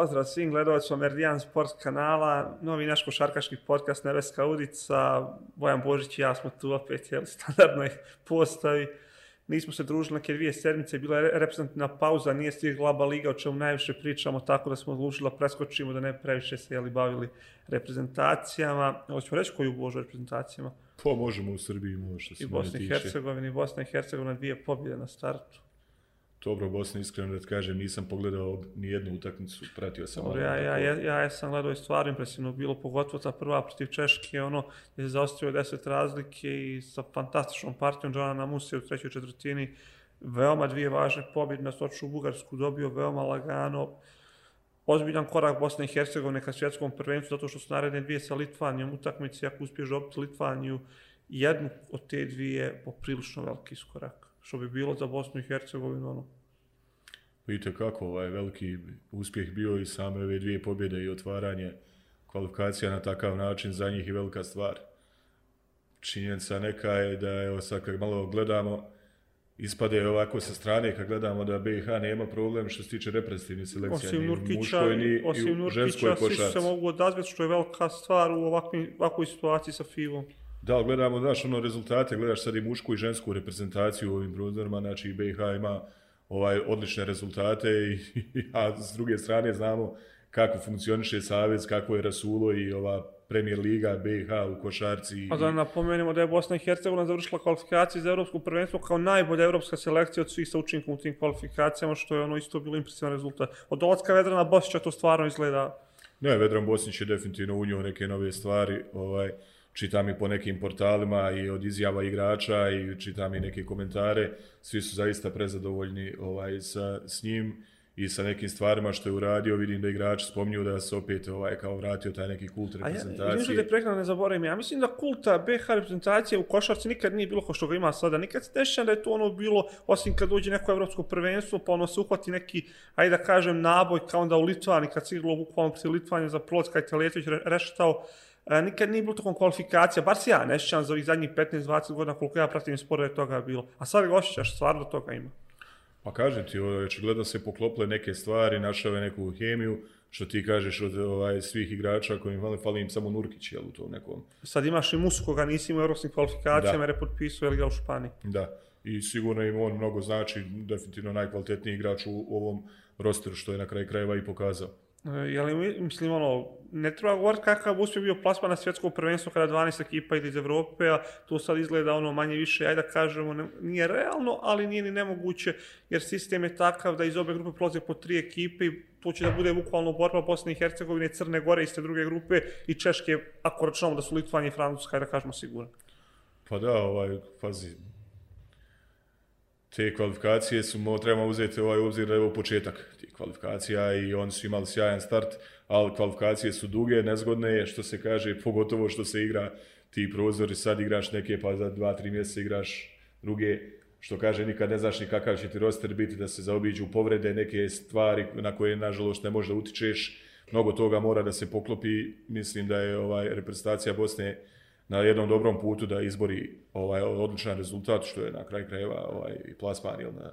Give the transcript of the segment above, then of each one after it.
Pozdrav svim gledovacima Meridian Sport kanala, novi naš košarkaški podcast Nebeska udica, Bojan Božić i ja smo tu opet, jel, standardnoj postavi. Nismo se družili neke dvije sedmice, bila je reprezentativna pauza, nije stigla Aba Liga, o čemu najviše pričamo, tako da smo odlučili da preskočimo, da ne previše se jeli, bavili reprezentacijama. Hoćemo reći koju božu reprezentacijama? Pa možemo u Srbiji, može I Bosni i Hercegovini, Bosna i Hercegovina dvije pobjede na startu. Dobro, Bosna, iskreno da kažem, nisam pogledao ni jednu utakmicu, pratio sam. Dobro, ja, ja, ja, ja, ja sam gledao i stvar impresivno bilo, pogotovo ta prva protiv Češke, ono, je zaostrio deset razlike i sa fantastičnom partijom Johana Namusi u trećoj četvrtini, veoma dvije važne pobjede na Soču u Bugarsku, dobio veoma lagano, ozbiljan korak Bosne i Hercegovine ka svjetskom prvenstvu, zato što su naredne dvije sa Litvanijom utakmici, ako uspiješ dobiti Litvaniju, jednu od te dvije poprilično veliki iskorak što bi bilo za Bosnu i Hercegovinu. Ono. Vidite kako ovaj veliki uspjeh bio i same ove dvije pobjede i otvaranje kvalifikacija na takav način za njih i velika stvar. Činjenica neka je da je sad kad malo gledamo ispade ovako sa strane kad gledamo da BiH nema problem što se tiče reprezentativne selekcije osim Nurkića, ni osim Nurkića, svi se mogu odazvati što je velika stvar u ovakvoj, ovakvoj situaciji sa FIVom. Da, gledamo, znaš, ono rezultate, gledaš sad i mušku i žensku reprezentaciju u ovim bruzerima, znači BiH ima ovaj odlične rezultate, i, a s druge strane znamo kako funkcioniše Savez, kako je Rasulo i ova Premier Liga BiH u košarci. A da napomenemo da je Bosna i Hercegovina završila kvalifikacije za Evropsko prvenstvo kao najbolja evropska selekcija od svih sa učinkom u tim kvalifikacijama, što je ono isto bilo impresivan rezultat. Od dolazka Vedrana Bosića to stvarno izgleda... Ne, Vedran Bosnić je definitivno unio neke nove stvari. Ovaj, čitam i po nekim portalima i od izjava igrača i čitam i neke komentare, svi su zaista prezadovoljni ovaj sa s njim i sa nekim stvarima što je uradio, vidim da igrači spominju da se opet ovaj kao vratio taj neki kult reprezentacije. A ja, ja ne zaboravim, ja mislim da kulta BH reprezentacije u košarci nikad nije bilo kao što ga ima sada, nikad se dešća da je to ono bilo, osim kad dođe neko evropsko prvenstvo, pa ono se uhvati neki, ajde da kažem, naboj kao onda u Litvani, kad se igralo bukvalno protiv Litvanja za kad je Teletović rešetao, E, nikad nije bilo tokom kvalifikacija, bar se ja ne sjećam za ovih zadnjih 15-20 godina koliko ja pratim sporo je toga bilo. A sad ga osjećaš, stvarno toga ima. Pa kažem ti, očigledno se poklople neke stvari, našave neku hemiju, što ti kažeš od ovaj, svih igrača koji fali, fali im samo Nurkić, jel, u tom nekom. Sad imaš i Musu koga nisi imao u evropskim kvalifikacijama, jer je potpisao, jel ga u Španiji. Da, i sigurno im on mnogo znači, definitivno najkvalitetniji igrač u, u ovom rosteru, što je na kraj krajeva i pokazao. E, je li, mislim, ono, ne treba govoriti kakav uspjeh bio plasman na svjetsko prvenstvo kada 12 ekipa ide iz Evrope, a to sad izgleda ono manje više, ajde da kažemo, ne, nije realno, ali nije ni nemoguće, jer sistem je takav da iz obe grupe prolaze po tri ekipe i to će da bude bukvalno borba Bosne i Hercegovine, Crne Gore iste druge grupe i Češke, ako računamo da su Litvanje i Francuska, ajde da kažemo sigurno. Pa da, ovaj, pazi, te kvalifikacije su, mo, trebamo uzeti ovaj obzir da je ovo početak tih kvalifikacija i oni su imali sjajan start, ali kvalifikacije su duge, nezgodne, što se kaže, pogotovo što se igra ti prozori, sad igraš neke, pa za dva, tri mjeseca igraš druge, što kaže, nikad ne znaš ni kakav će ti roster biti, da se zaobiđu povrede, neke stvari na koje, nažalost, ne možda utičeš, mnogo toga mora da se poklopi, mislim da je ovaj reprezentacija Bosne na jednom dobrom putu da izbori ovaj odličan rezultat što je na kraj krajeva ovaj i plasman ili na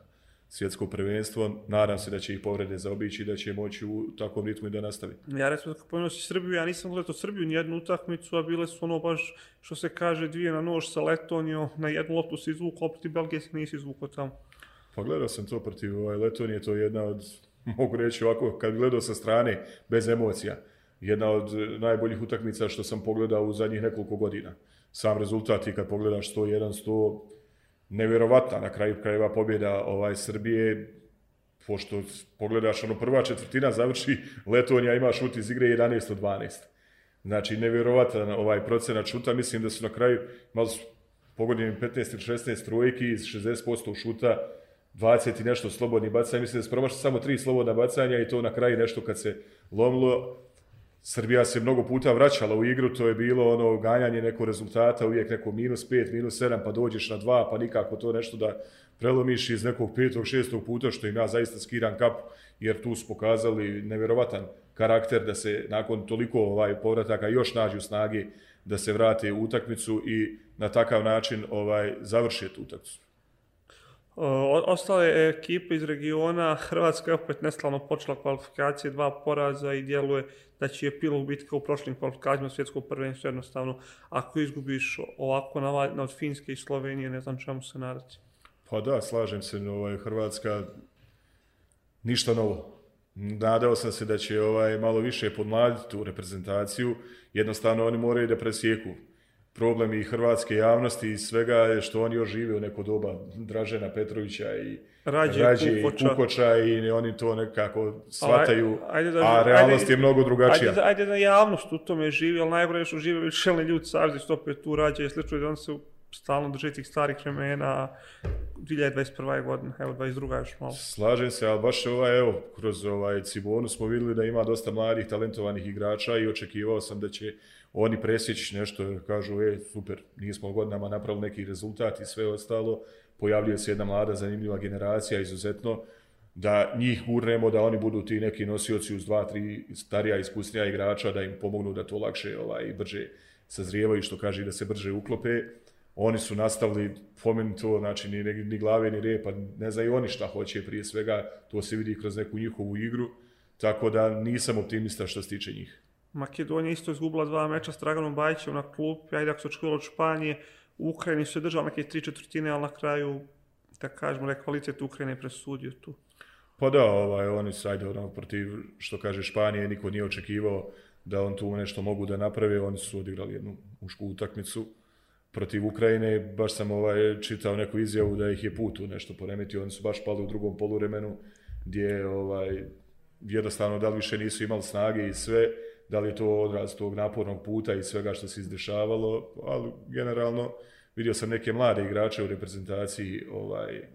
svjetsko prvenstvo. Nadam se da će ih povrede zaobići i da će moći u takvom ritmu i da nastavi. Ja recimo kako pomenuo si Srbiju, ja nisam gledao Srbiju ni jednu utakmicu, a bile su ono baš što se kaže dvije na nož sa Letonijom, na jednu loptu se izvukao, protiv Belgije se nisi izvukao tamo. Pa gledao sam to protiv ovaj, Letonije, to je jedna od, mogu reći ovako, kad gledao sa strane, bez emocija jedna od e, najboljih utakmica što sam pogledao u zadnjih nekoliko godina. Sam rezultat i kad pogledaš 101-100, nevjerovatna na kraju krajeva pobjeda ovaj Srbije, pošto pogledaš ono prva četvrtina završi, Letonija ima šut iz igre 11-12. Znači, nevjerovatan ovaj procenat šuta, mislim da su na kraju malo pogodili 15 ili 16 trojki iz 60% šuta, 20 i nešto slobodnih bacanja, mislim da su promašli samo tri slobodna bacanja i to na kraju nešto kad se lomilo, Srbija se mnogo puta vraćala u igru, to je bilo ono ganjanje nekog rezultata, uvijek neko minus 5, minus 7, pa dođeš na 2, pa nikako to nešto da prelomiš iz nekog petog, šestog puta, što im ja zaista skiram kap, jer tu su pokazali nevjerovatan karakter da se nakon toliko ovaj povrataka još nađu snage da se vrate u utakmicu i na takav način ovaj završe tu utakmicu. O, ostale ekipe iz regiona, Hrvatska je opet neslavno počela kvalifikacije, dva poraza i djeluje da će je pilog bitka u prošlim kvalifikacijama svjetskog prvenstva jednostavno. Ako izgubiš ovako na, na od Finske i Slovenije, ne znam čemu se nadati. Pa da, slažem se, ovaj, Hrvatska ništa novo. Nadao sam se da će ovaj malo više podmladiti tu reprezentaciju. Jednostavno oni moraju da presijeku problem i hrvatske javnosti i svega je što oni još žive u neko doba Dražena Petrovića i Rađe, Rađe Kukoča. i Kukoča i oni to nekako shvataju, ajde, ajde da, a realnost ajde, je mnogo drugačija. Ajde, ajde da javnost u tome živi, ali najbolje što žive šelni ljudi savjeti što opet tu Rađe i slično da on se stalno drži tih starih vremena 2021. godina, evo 22. još malo. Slažem se, ali baš ovaj, evo, kroz ovaj Cibonu smo videli da ima dosta mladih, talentovanih igrača i očekivao sam da će oni presjeći nešto, kažu, e, super, nismo godinama napravili neki rezultat i sve ostalo, pojavljuje se jedna mlada, zanimljiva generacija, izuzetno, da njih gurnemo, da oni budu ti neki nosioci uz dva, tri starija, iskusnija igrača, da im pomognu da to lakše ovaj, brže sazrijevaju, što kaže, da se brže uklope. Oni su nastavili to, znači ni, ni glave ni repa, ne znaju oni šta hoće prije svega, to se vidi kroz neku njihovu igru, tako da nisam optimista što se tiče njih. Makedonija isto izgubila dva meča s Draganom Bajićem na klupi, ajde ako se očekivalo od Španije, u Ukrajini su je držali neke tri četvrtine, ali na kraju, da kažemo, da kvalitet Ukrajine presudio tu. Pa da, ovaj, oni su, ajde, ono, protiv, što kaže Španije, niko nije očekivao da on tu nešto mogu da naprave, oni su odigrali jednu mušku utakmicu protiv Ukrajine, baš sam ovaj, čitao neku izjavu da ih je put u nešto poremetio, oni su baš pali u drugom poluremenu, gdje ovaj, jednostavno da li više nisu imali snage i sve, da li je to odraz tog napornog puta i svega što se izdešavalo, ali generalno vidio sam neke mlade igrače u reprezentaciji ovaj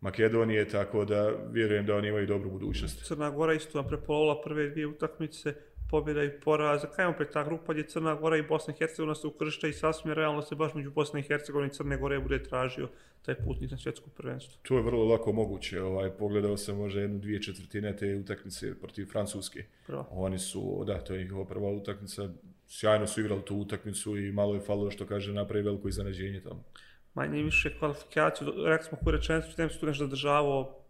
Makedonije, tako da vjerujem da oni imaju dobru budućnost. Crna Gora isto vam prepolovila prve dvije utakmice, pobjeda i poraz. Kaj je opet ta grupa gdje Crna Gora i Bosna i Hercegovina se ukršta i sasvim realno se baš među Bosne i Hercegovine i Crne Gore bude tražio taj putnik na svjetsko prvenstvo. To je vrlo lako moguće. Ovaj, pogledao sam možda jednu, dvije četvrtine te utakmice protiv Francuske. Prvo. Oni su, da, to je njihova prva utakmica. Sjajno su igrali tu utakmicu i malo je falo što kaže napravi veliko iznenađenje tamo. Manje više kvalifikaciju, rekli smo koju rečenicu, tem su tu nešto zadržavao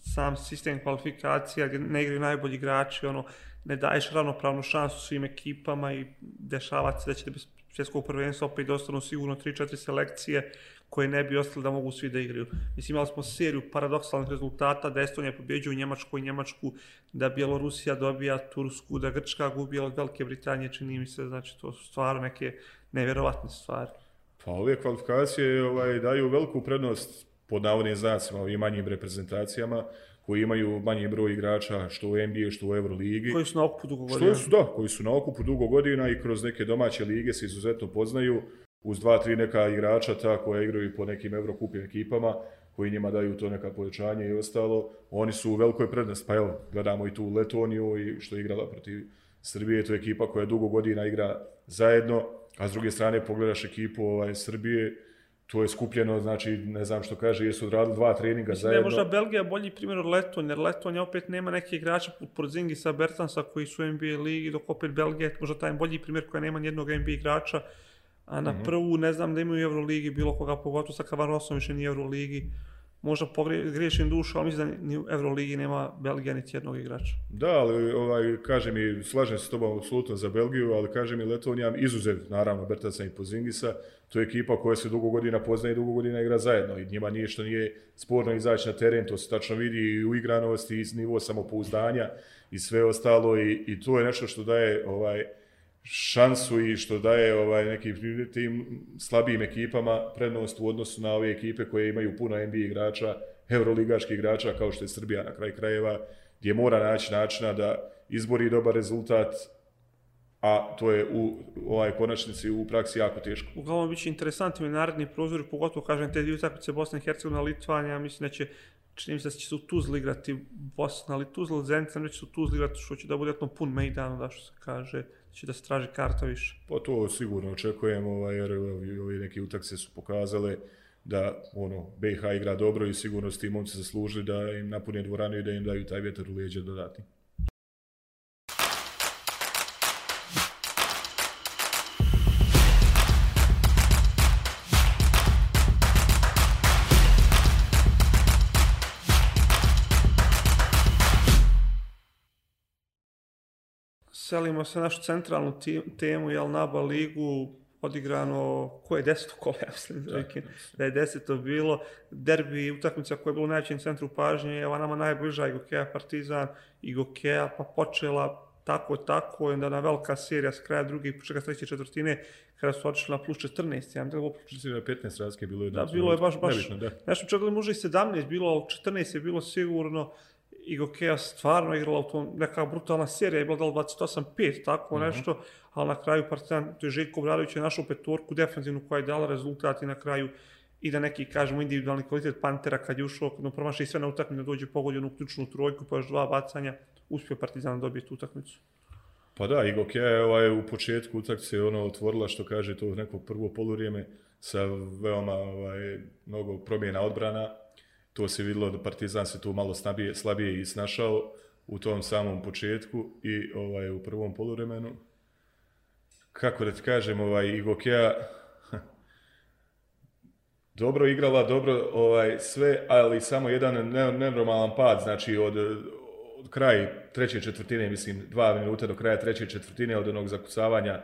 sam sistem kvalifikacija gdje ne igraju najbolji igrači, ono, ne daješ ravnopravnu šansu svim ekipama i dešava se da će bez svjetskog prvenstva opet dostanu sigurno 3-4 selekcije koje ne bi ostali da mogu svi da igraju. Mislim, imali smo seriju paradoksalnih rezultata, da Estonija pobjeđuje u Njemačku i Njemačku, da Bjelorusija dobija Tursku, da Grčka gubi od Velike Britanije, čini mi se, znači to su stvarno neke nevjerovatne stvari. Pa ove kvalifikacije ovaj, daju veliku prednost pod navodnim znacima ovim manjim reprezentacijama koji imaju manji broj igrača što u NBA, što u Euroligi. Koji su na okupu dugo godina. Što su, da, koji su na okupu dugo godina i kroz neke domaće lige se izuzetno poznaju uz dva, tri neka igrača ta koja igraju po nekim Eurokupim ekipama koji njima daju to neka povećanje i ostalo. Oni su u velikoj prednosti. Pa evo, gledamo i tu Letoniju i što je igrala protiv Srbije. To je ekipa koja dugo godina igra zajedno. A s druge strane pogledaš ekipu ovaj, Srbije, to je skupljeno, znači, ne znam što kaže, jesu odradili dva treninga Mislim, zajedno. Mislim, možda Belgija bolji primjer od Leton, jer Leton je opet nema neke igrača pod Porzingisa, Bertansa koji su u NBA ligi, dok opet Belgija je možda taj bolji primjer koja nema nijednog NBA igrača, a na mm -hmm. prvu ne znam da imaju u Euroligi bilo koga, pogotovo sa Kavarosom više nije u Euroligi možda pogriješim dušu, ali mislim da ni u Euroligi nema Belgija niti jednog igrača. Da, ali ovaj, kaže mi, slažem se s tobom apsolutno za Belgiju, ali kaže mi Letonija, izuzev, naravno, Bertasa i Pozingisa, to je ekipa koja se dugo godina poznaje i dugo godina igra zajedno i njima nije što nije sporno izaći na teren, to se tačno vidi i u igranosti i nivo samopouzdanja i sve ostalo i, i to je nešto što daje ovaj, šansu i što daje ovaj neki tim slabijim ekipama prednost u odnosu na ove ekipe koje imaju puno NBA igrača, evroligaških igrača kao što je Srbija na kraj krajeva, gdje mora naći načina da izbori dobar rezultat, a to je u ovaj konačnici u praksi jako teško. Uglavnom biće interesantni naredni prozori, pogotovo kažem te dvije utakmice Bosna i Hercegovina, Litvanija, mislim da će čini mi se da će se u Tuzli igrati Bosna, ali Tuzla, Zenica, neće se u Tuzli igrati, što će da bude pun mejdan, da što se kaže, će da se traži karta više. Pa to sigurno očekujemo, ovaj, jer ovi neki utakce su pokazale da ono BiH igra dobro i sigurno s tim momci zaslužili da im napune dvoranu i da im daju taj vjetar u lijeđe dodatni. Selimo se na našu centralnu temu, jel, NABA ligu, odigrano, ko je deseto kolo, ja mislim, da, da je deseto bilo, derbi, utakmica koja je bilo u najvećem centru pažnje, evo nama najbliža i Gokeja Partizan, i Gokeja pa počela tako, tako, i onda na velika serija s kraja druge i počeka treće četvrtine, kada su otišli na plus 14, ja mislim da je 15 razlike bilo je da, bilo je baš, baš, nebično, da. nešto čak možda i 17 bilo, ali 14 je bilo sigurno, i Gokeja stvarno igrala u tom, neka brutalna serija, je bila da li 28-5, tako mm -hmm. nešto, ali na kraju Partizan, to je Željko Bradović je našao petorku defensivnu koja je dala rezultat i na kraju i da neki, kažemo, individualni kvalitet Pantera kad je ušao, kad promaši sve na utakmicu, dođe pogodio u ključnu trojku, pa još dva bacanja, uspio Partizan dobiti utakmicu. Pa da, i Gokeja je ovaj, u početku utakmice ono otvorila, što kaže, to neko prvo polurijeme sa veoma ovaj, mnogo promjena odbrana, to se videlo da Partizan se tu malo slabije, slabije i snašao u tom samom početku i ovaj u prvom poluvremenu. Kako da ti kažem, ovaj Igokea dobro igrala, dobro ovaj sve, ali samo jedan nenormalan pad, znači od, od kraj treće četvrtine, mislim, dva minuta do kraja treće četvrtine od onog zakucavanja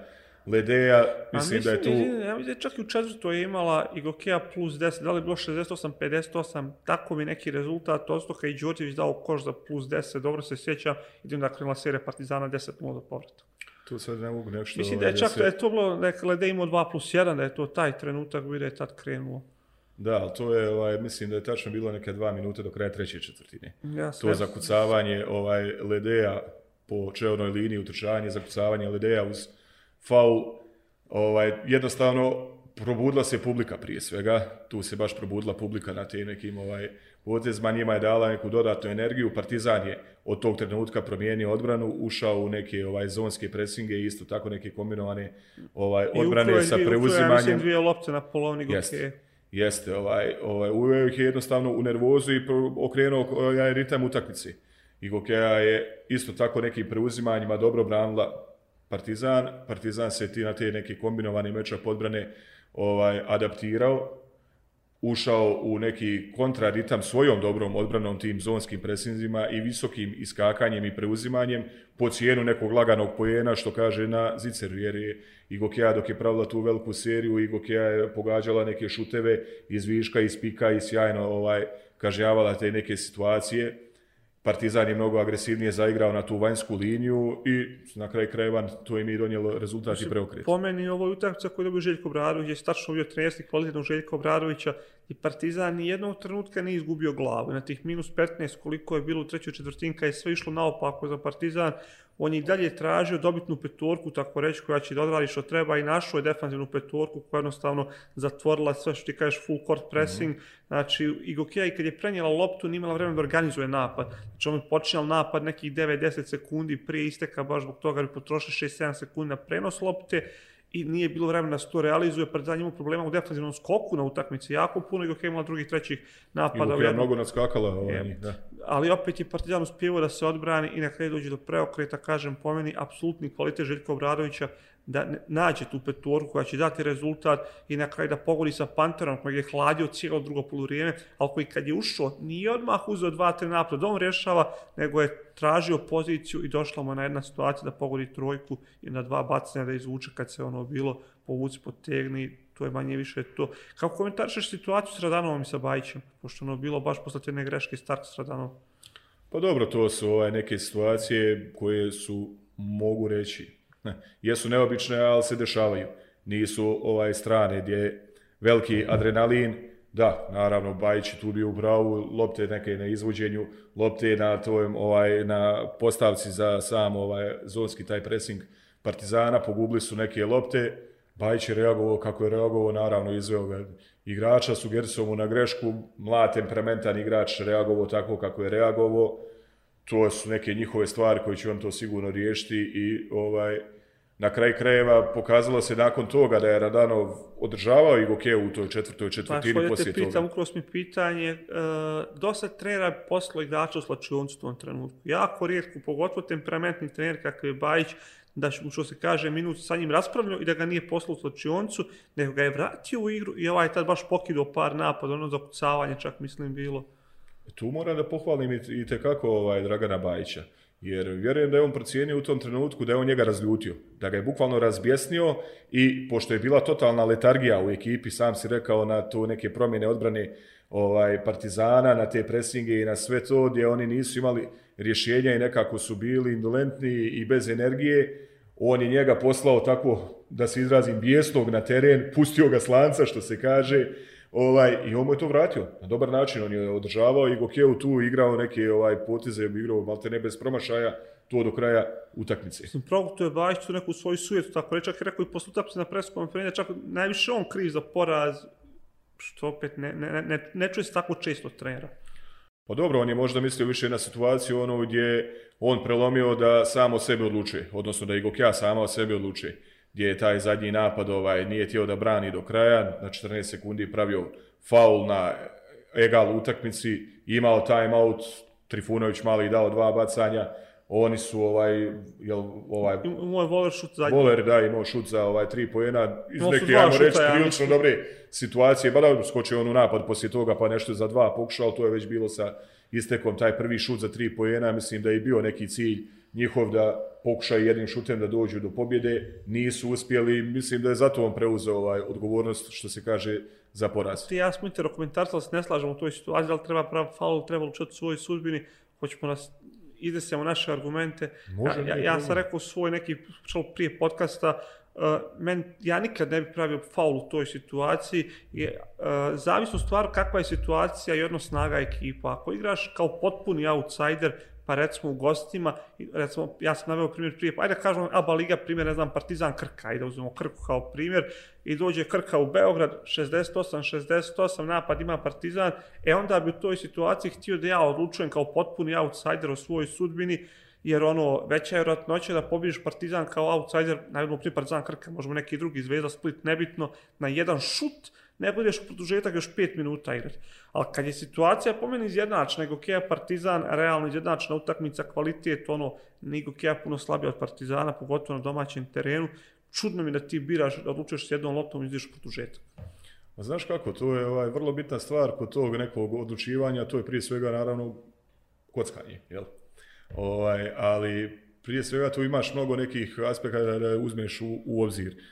Ledeja, mislim, mislim da je tu... Ja mislim da čak i u četvrtoj je imala i Gokea plus 10, da li je bilo 68-58, tako mi neki rezultat, Ostoka i Đorđević dao koš za plus 10, dobro se sjeća, idem da krenula serija Partizana 10 0 do povrata. Tu sad ne mogu nešto... Mislim da je ovaj, čak da, da je to bilo, neka Lede imao 2 plus 1, da je to taj trenutak gdje je tad krenuo. Da, ali to je, ovaj, mislim da je tačno bilo neke dva minute do kraja treće četvrtine. Ja, to zakucavanje ovaj, Ledeja po čelnoj liniji, utrčavanje, zakucavanje Ledeja uz faul, ovaj, jednostavno probudila se publika prije svega, tu se baš probudila publika na te nekim ovaj, potezma, njima je dala neku dodatnu energiju, Partizan je od tog trenutka promijenio odbranu, ušao u neke ovaj zonske presinge i isto tako neke kombinovane ovaj odbrane sa preuzimanjem. I mislim, dvije lopte na polovni Jeste, jeste ovaj, ovaj, uveo ih je jednostavno u nervozu i okrenuo ovaj, ritam utakmice. I Gokeja je isto tako nekim preuzimanjima dobro branila Partizan. Partizan se ti na te neke kombinovane meča podbrane ovaj, adaptirao, ušao u neki kontraritam svojom dobrom odbranom tim zonskim presinzima i visokim iskakanjem i preuzimanjem po cijenu nekog laganog pojena, što kaže na Ziceru, jer je Igokea dok je pravila tu veliku seriju, Igokea je pogađala neke šuteve iz viška, iz pika i sjajno ovaj, kažnjavala te neke situacije. Partizan je mnogo agresivnije zaigrao na tu vanjsku liniju i na kraj krajeva to im je donijelo rezultat i preokret. Po meni ovo je utakmica koju dobio Željko Bradović, je stačno bio trenerski kvalitetnog Željko Bradovića i Partizan ni jednog trenutka nije izgubio glavu. Na tih minus 15 koliko je bilo u trećoj četvrtinka je sve išlo naopako za Partizan, on je i dalje tražio dobitnu petorku, tako reći, koja će da odradi što treba i našao je defanzivnu petorku koja jednostavno zatvorila sve što ti kažeš full court pressing. Mm -hmm. Znači, Igokija i kad je prenijela loptu, nije imala vremena da organizuje napad. Znači, on je počinjal napad nekih 9-10 sekundi prije isteka, baš zbog toga bi potrošio 6-7 sekundi na prenos lopte i nije bilo vremena da se to realizuje, Partizan imao problema u defanzivnom skoku na utakmici jako puno, i je imala drugih trećih napada. I je mnogo nadskakala. Ovaj, da. Ali opet je Partizan uspjevo da se odbrani i na kraju dođe do preokreta, kažem, pomeni, apsolutni kvalitet Željka Obradovića, da nađe tu petorku koja će dati rezultat i na kraju da pogodi sa Panterom koji je hladio cijelo drugo poluvrijeme, ali koji kad je ušao nije odmah uzeo dva, tri napada, on rješava, nego je tražio poziciju i došla mu na jedna situacija da pogodi trojku i na dva bacanja da izvuče kad se ono bilo povuci, potegni, to je manje više to. Kako komentarišeš situaciju s Radanovom i sa Bajićem, pošto ono bilo baš posle te greške start s Radanovom? Pa dobro, to su ovaj, neke situacije koje su, mogu reći, jesu neobične, ali se dešavaju. Nisu ovaj strane gdje je veliki adrenalin, da, naravno, Bajić je tu bio u bravu, lopte neke na izvođenju, lopte na tvojom, ovaj, na postavci za sam ovaj, zonski taj pressing Partizana, pogubili su neke lopte, Bajić je reagovao kako je reagovao, naravno, izveo ga igrača, su Gersomu na grešku, mlad temperamentan igrač reagovao tako kako je reagovao, to su neke njihove stvari koje će on to sigurno riješiti i ovaj, na kraj krajeva pokazalo se nakon toga da je Radanov održavao i Gokeu u toj četvrtoj četvrtini pa, poslije toga. Pa, pitam, ukros mi pitanje, uh, dosta trenera poslo igrača u slačioncu u tom trenutku. Jako rijetko, pogotovo temperamentni trener kakav je Bajić, da što se kaže minut sa njim raspravljao i da ga nije poslao u slačioncu, nego ga je vratio u igru i ovaj tad baš pokidao par napada, ono za kucavanje čak mislim bilo. Tu moram da pohvalim i, i tekako ovaj, Dragana Bajića Jer vjerujem da je on procijenio u tom trenutku da je on njega razljutio, da ga je bukvalno razbjesnio i pošto je bila totalna letargija u ekipi, sam si rekao na to neke promjene odbrane ovaj Partizana, na te presinge i na sve to gdje oni nisu imali rješenja i nekako su bili indolentni i bez energije, on je njega poslao tako da se izrazim bijesnog na teren, pustio ga slanca što se kaže, Ovaj, I on mu je to vratio na dobar način. On je održavao i Gokeu tu igrao neke ovaj, poteze, igrao malte ne bez promašaja, to do kraja utakmice. Mislim, to je Bajić tu neku svoju sujetu, tako reći, čak je rekao i posle utakmice na preskonferenciji, čak najviše on kriv za poraz, što opet ne, ne, ne, ne čuje se tako često od trenera. Pa dobro, on je možda mislio više na situaciju ono gdje on prelomio da samo o sebi odlučuje, odnosno da i Gokea sama o sebi odlučuje gdje je taj zadnji napad ovaj nije htio da brani do kraja, na 14 sekundi pravio faul na egal utakmici, imao timeout, Trifunović mali dao dva bacanja, oni su ovaj jel ovaj moj voler šut za voler da imao šut za ovaj tri poena. Iz no, neke ajmo reći prilično ja, dobre situacije. Pa da skočio on u napad poslije toga pa nešto za dva pokušao to je već bilo sa istekom. Taj prvi šut za tri poena mislim da je bio neki cilj njihov da pokušaju jednim šutem da dođu do pobjede, nisu uspjeli, mislim da je zato on preuzeo ovaj odgovornost, što se kaže, za poraz. Ti ja smo interkomentarci, ali se ne slažemo u toj situaciji, da li treba prav faul, treba učeti svoj sudbini, hoćemo nas iznesemo naše argumente. Može, ja, ja, ja sam rekao svoj neki prije podcasta, uh, men, ja nikad ne bih pravio faul u toj situaciji. Je, uh, zavisno stvar kakva je situacija i odnos snaga ekipa. Ako igraš kao potpuni outsider, pa recimo u gostima, recimo, ja sam naveo primjer prije, pa ajde kažemo Aba Liga, primjer, ne znam, Partizan Krka, ajde uzmemo Krku kao primjer, i dođe Krka u Beograd, 68-68, napad ima Partizan, e onda bi u toj situaciji htio da ja odlučujem kao potpuni outsider o svojoj sudbini, jer ono, veća je vjerojatnoća da pobiješ Partizan kao outsider, najedno prije Partizan Krka, možemo neki drugi zvezda, Split, nebitno, na jedan šut, ne budeš u produžetak još 5 minuta igrati. Ali kad je situacija po meni izjednačna, nego Kea Partizan, realno izjednačna utakmica, kvalitet, ono, nego Kea puno slabija od Partizana, pogotovo na domaćem terenu, čudno mi da ti biraš, da odlučuješ s jednom loptom i izdiš u produžetak. A znaš kako, to je ovaj, vrlo bitna stvar kod tog nekog odlučivanja, to je prije svega naravno kockanje, jel? Ovaj, ali prije svega tu imaš mnogo nekih aspekata da uzmeš u, u obzir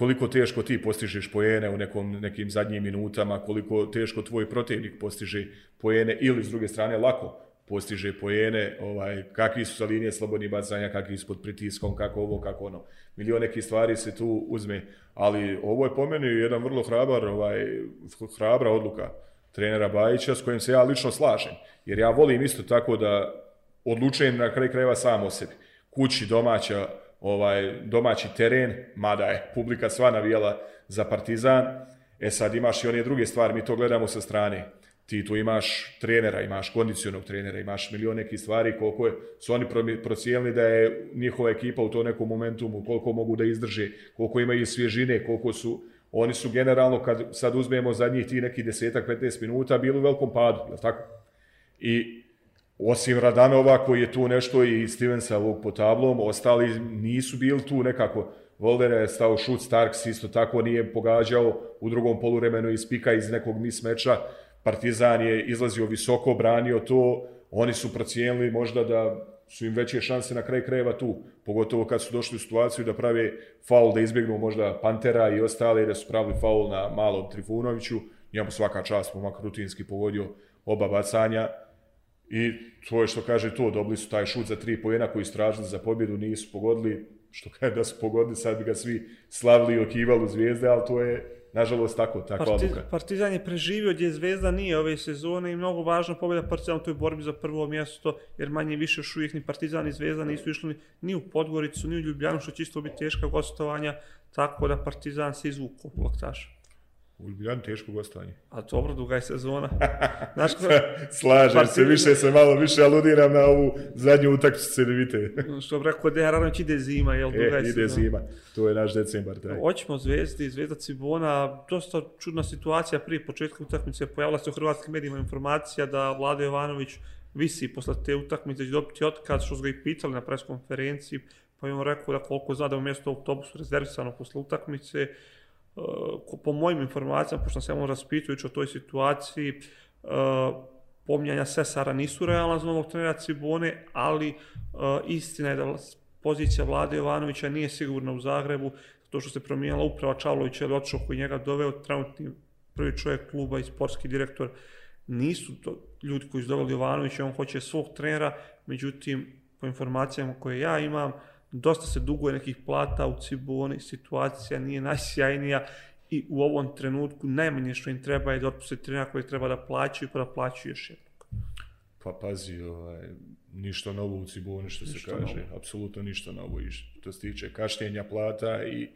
koliko teško ti postižeš pojene u nekom, nekim zadnjim minutama, koliko teško tvoj protivnik postiže pojene ili s druge strane lako postiže pojene, ovaj, kakvi su sa linije slobodnih bacanja, kakvi su pod pritiskom, kako ovo, kako ono. Milion nekih stvari se tu uzme, ali ovo je po meni jedan vrlo hrabar, ovaj, hrabra odluka trenera Bajića s kojim se ja lično slažem. Jer ja volim isto tako da odlučujem na kraj krajeva sam o sebi. Kući domaća, ovaj domaći teren, mada je publika sva navijala za Partizan. E sad imaš i one druge stvari, mi to gledamo sa strane. Ti tu imaš trenera, imaš kondicionog trenera, imaš milion nekih stvari, koliko je, su oni procijenili da je njihova ekipa u to nekom momentumu, koliko mogu da izdrže, koliko imaju svježine, koliko su, oni su generalno, kad sad uzmemo zadnjih ti neki desetak, 15 minuta, bili u velikom padu, je tako? I osim Radanova koji je tu nešto i Stevensa ovog po tablom, ostali nisu bili tu nekako. Voldere je stao šut, Starks isto tako nije pogađao u drugom poluremenu iz pika iz nekog mismeča. Partizan je izlazio visoko, branio to. Oni su procijenili možda da su im veće šanse na kraj krajeva tu, pogotovo kad su došli u situaciju da prave faul, da izbjegnu možda Pantera i ostale, da su pravili faul na malom Trifunoviću. Njemu svaka čast, pomak rutinski pogodio oba bacanja. I to je što kaže to, dobili su taj šut za tri pojena koji stražili za pobjedu, nisu pogodili, što kaže da su pogodili, sad bi ga svi slavili i okivali zvijezde, ali to je nažalost tako, takva Partiz, odluka. Partizan je preživio gdje zvezda nije ove sezone i mnogo važna pobjeda Partizan u toj borbi za prvo mjesto, jer manje više još uvijek ni Partizan ni zvezda nisu išli ni u Podgoricu, ni u Ljubljanu, što će isto biti teška gostovanja, tako da Partizan se izvuku u laktaša. U Ljubljani teško gostovanje. A dobro, duga je sezona. Znaš ko... Slažem partij... se, više se malo više aludiram na ovu zadnju utakmicu Cedevite. Što bi rekao, da je ide zima, jel? Duga e, ide zima. To je naš decembar. Taj. Hoćemo Zvezdi, Zvezda Cibona. Dosta čudna situacija prije početka utakmice. Pojavila se u hrvatskim medijima informacija da Vlado Jovanović visi posle te utakmice će dobiti otkaz, što su ga i pitali na preskonferenciji. Pa je on rekao da koliko zna da u mjesto autobusu rezervisano posle utakmice Eh, po mojim informacijama, pošto sam se raspitujući o toj situaciji, eh, pomnjanja Sesara nisu realna za novog trenera Cibone, ali eh, istina je da pozicija vlade Jovanovića nije sigurna u Zagrebu, to što se promijenila uprava Čavlovića ili otišao koji njega doveo, trenutni prvi čovjek kluba i sportski direktor, nisu to ljudi koji su doveli Jovanovića, on hoće svog trenera, međutim, po informacijama koje ja imam, dosta se duguje nekih plata u Ciboni, situacija nije najsjajnija i u ovom trenutku najmanje što im treba je da otpuste trenera koji treba da plaćaju pa da plaćaju još jednog. Pa pazi, ovaj, ništa novo u Ciboni što ništa se kaže, novo. apsolutno ništa novo i što se tiče kašnjenja plata i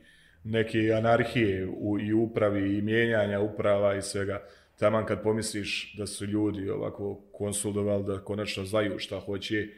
neke anarhije u, i upravi i mijenjanja uprava i svega. Taman kad pomisliš da su ljudi ovako konsultovali da konačno znaju šta hoće,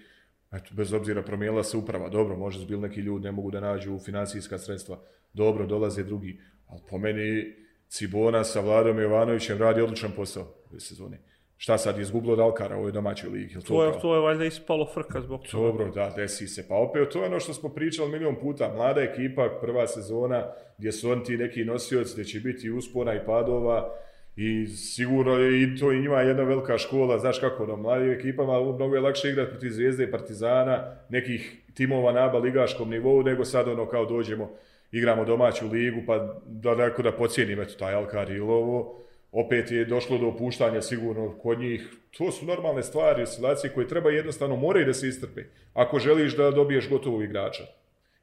eto, bez obzira promijenila se uprava, dobro, može zbil neki ljudi ne mogu da nađu finansijska sredstva, dobro, dolaze drugi, ali po meni Cibona sa Vladom Jovanovićem radi odličan posao ove sezone. Šta sad, izgubilo od Alkara u ovoj domaćoj ligi? To, to, je, to je valjda ispalo frka zbog toga. Dobro, da, desi se. Pa opet, to je ono što smo pričali milion puta. Mlada ekipa, prva sezona, gdje su oni ti neki nosioci, gdje će biti uspona i padova, I sigurno je i to i njima jedna velika škola, znaš kako, na mladim ekipama mnogo je lakše igrati protiv Zvijezde i Partizana, nekih timova na aba ligaškom nivou, nego sad ono kao dođemo, igramo domaću ligu, pa da neko da pocijenim, eto, taj Alkar ili ovo, opet je došlo do opuštanja sigurno kod njih. To su normalne stvari, oscilacije koje treba jednostavno moraju da se istrpe, ako želiš da dobiješ gotovog igrača.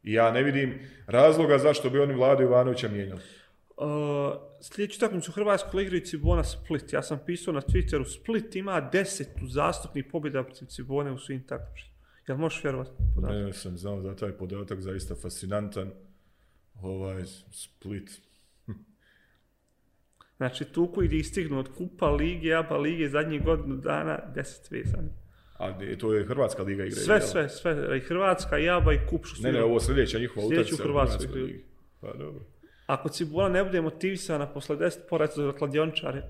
I ja ne vidim razloga zašto bi oni Vladu Ivanovića mijenjali. Uh, sljedeću takmicu u Hrvatskoj igraju Cibona Split. Ja sam pisao na Twitteru, Split ima deset zastupnih pobjeda protiv Cibone u svim takmičima. Jel možeš vjerovati? Ne, sam znao da taj podatak zaista fascinantan. Ovaj Split. znači, tu koji je istignu od Kupa Lige, Aba Lige, zadnjih godinu dana, deset vezani. A to je Hrvatska liga igra? Sve, sve, sve. I Hrvatska, i Aba i Kup. Ne, ne, ovo sljedeća njihova utakmica. Sljedeću Hrvatsku igra. Pa dobro ako Cibona ne bude motivisana posle 10 poraca za kladiončare.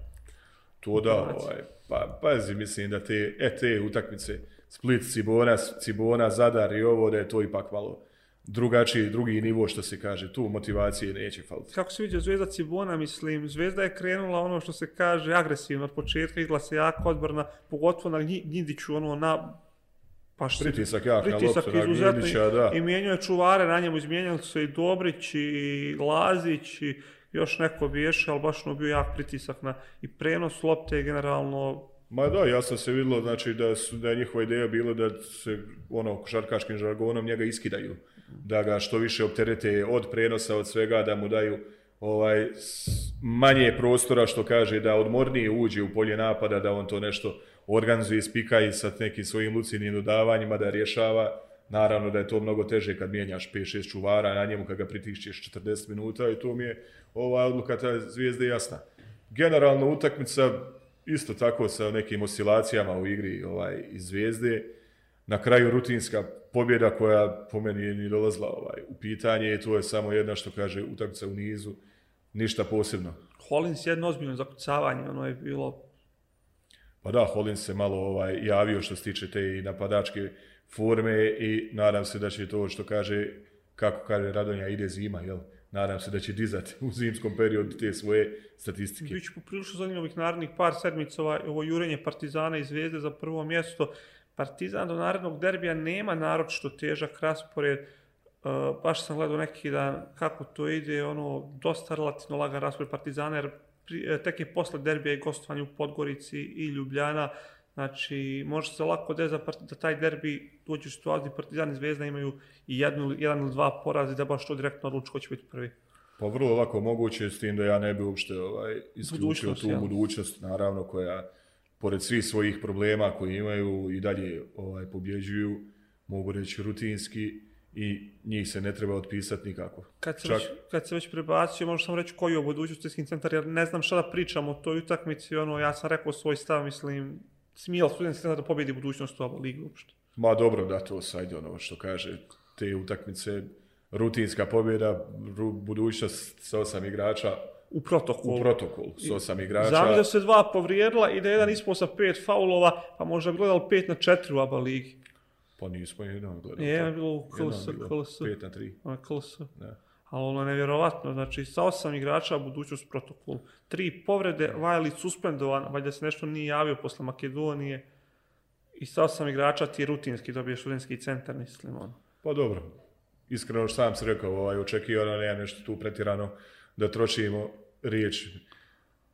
To da, ovaj, pa pazi, mislim da te, e, te utakmice, Split, Cibona, Cibona, Zadar i ovo, da je to ipak malo drugačiji, drugi nivo što se kaže, tu motivacije neće faliti. Kako se vidio Zvezda Cibona, mislim, Zvezda je krenula ono što se kaže agresivno od početka, igla se jako odbrana, pogotovo na Gnjidiću, ono na Pa što pritisak jak pritisak na loptu, na da. I mijenjuje čuvare na njemu, izmijenjali su i Dobrić i Lazić i još neko biješe, ali baš no bio jak pritisak na i prenos lopte i generalno... Ma da, ja sam se videlo, znači da, su, da je njihova ideja bila da se ono košarkaškim žargonom njega iskidaju. Da ga što više opterete od prenosa, od svega, da mu daju ovaj manje prostora što kaže da odmornije uđe u polje napada, da on to nešto organizuje, spika i sa nekim svojim lucidnim dodavanjima da rješava. Naravno da je to mnogo teže kad mijenjaš 5-6 čuvara na njemu kad ga pritišćeš 40 minuta i to mi je ova odluka ta zvijezde jasna. Generalno utakmica isto tako sa nekim oscilacijama u igri ovaj iz zvijezde. Na kraju rutinska pobjeda koja po meni je ni dolazla ovaj, u pitanje i to je samo jedna što kaže utakmica u nizu, ništa posebno. Hollins jedno ozbiljno zakucavanje, ono je bilo Pa da, Holin se malo ovaj javio što se tiče te i napadačke forme i nadam se da će to što kaže, kako kaže Radonja, ide zima, jel? Nadam se da će dizati u zimskom periodu te svoje statistike. Biće poprilično zanimljivih narednih par sedmica ovaj, ovo jurenje Partizana i Zvezde za prvo mjesto. Partizan do narednog derbija nema naročito težak raspored. Uh, baš sam gledao neki dan kako to ide, ono, dosta relativno lagan raspored Partizana, jer pri, e, tek je posle derbija i gostovanje u Podgorici i Ljubljana, znači može se lako da, da taj derbi dođe u situaciju Partizan i Zvezda imaju i jednu, jedan ili dva porazi da baš to direktno odluči ko će biti prvi. Pa vrlo lako moguće s tim da ja ne bi uopšte ovaj, isključio tu budućnost, naravno, koja pored svih svojih problema koji imaju i dalje ovaj, pobjeđuju, mogu reći rutinski, i njih se ne treba otpisati nikako. Kad se, Čak... već, kad se već prebacio, možeš samo reći koji je budućnosti centar, jer ne znam šta da pričam o toj utakmici, ono, ja sam rekao svoj stav, mislim, smijel studentski centar da pobjedi budućnost u ovu ligu uopšte. Ma dobro, da to sajde ono što kaže, te utakmice, rutinska pobjeda, ru, budućnost sa osam igrača, u protokolu. U protokolu, s osam igrača. Znam da se dva povrijedila i da je jedan ispao sa pet faulova, pa možda bi gledali pet na četiri u ABA ligi. Pa nismo jedan gledali. Je, bilo u KLS, KLS. 5 na 3. A, KLS. Da. ali ono je nevjerovatno, znači sa osam igrača budućnost protokol. Tri povrede, Vajlić suspendovan, valjda se nešto nije javio posle Makedonije, i sa osam igrača ti je rutinski dobiješ studentski centar, mislim. Ono. Pa dobro, iskreno što sam se rekao, ovaj, očekivano nema nešto tu pretirano da trošimo riječ.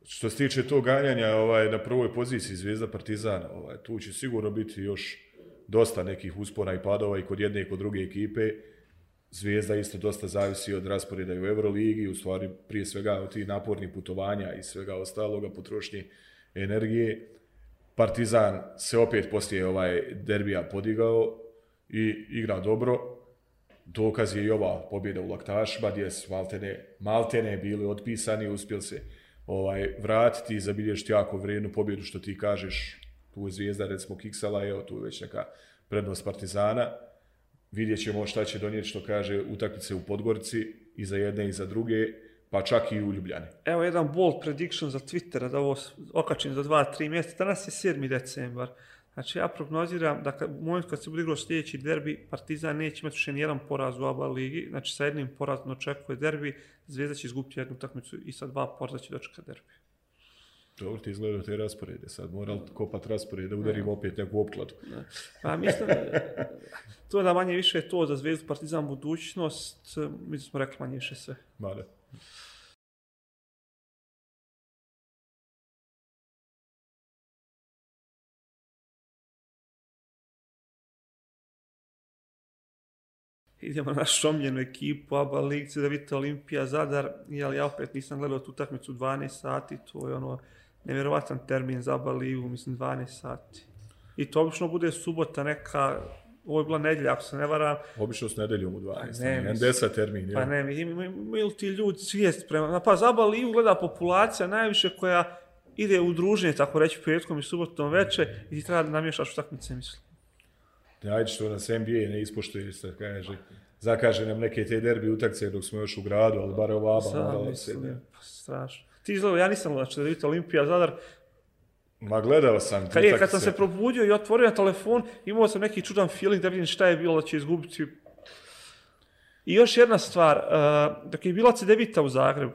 Što se tiče tog ganjanja ovaj, na prvoj poziciji Zvijezda Partizana, ovaj, tu će sigurno biti još dosta nekih uspona i padova i kod jedne i kod druge ekipe. Zvijezda isto dosta zavisi od rasporeda u Euroligi, u stvari prije svega od tih napornih putovanja i svega ostaloga potrošnje energije. Partizan se opet poslije ovaj derbija podigao i igra dobro. Dokaz je i ova pobjeda u Laktašima, gdje su Maltene, Maltene bili otpisani, uspjeli se ovaj, vratiti i zabilježiti jako vrijednu pobjedu, što ti kažeš, tu je zvijezda, recimo Kiksala, evo tu je već neka prednost Partizana. Vidjet ćemo šta će donijeti, što kaže, utakmice u Podgorici, i za jedne i za druge pa čak i u Ljubljani. Evo jedan bold prediction za Twittera da ovo okačim za 2-3 mjeseca. Danas je 7. decembar. Znači ja prognoziram da kad, u momentu kad se bude igrao sljedeći derbi, Partizan neće imati više nijedan poraz u ABA ligi. Znači sa jednim porazom očekuje derbi, Zvezda će izgubiti jednu utakmicu i sa dva poraza će dočekati derbi. Dobro ti izgledaju te rasporede. Sad moral kopat rasporede, udarim ne. opet neku opkladu. Ne. Pa mislim, to je da manje više to za Zvezdu Partizan budućnost. Mi smo rekli manje više sve. Mada. Idemo na šomljenu ekipu, Aba Ligci, da vidite Olimpija, Zadar, jel ja opet nisam gledao tu takmicu 12 sati, to je ono nevjerovatan termin za Aba Ligu, mislim 12 sati. I to obično bude subota neka, ovo je bila nedjelja, ako se ne varam. Obično s nedeljom u 12, pa ne, desa termin. Pa ne, mi, ti ljudi svijest prema, pa za Aba Ligu gleda populacija najviše koja ide u druženje, tako reći, petkom i subotom veče i ti treba da namješaš u takmice, mislim ajde što nas NBA ne ispoštuje, se kaže, zakaže nam neke te derbi utakce dok smo još u gradu, ali bar ova aba morala se. Pa, strašno. Ti izgledao, ja nisam znači da vidite Olimpija, Zadar. Ma gledao sam. Kad, je, kad sam se probudio i otvorio telefon, imao sam neki čudan feeling da vidim šta je bilo da će izgubiti. I još jedna stvar, uh, dok je bila Cedevita u Zagrebu,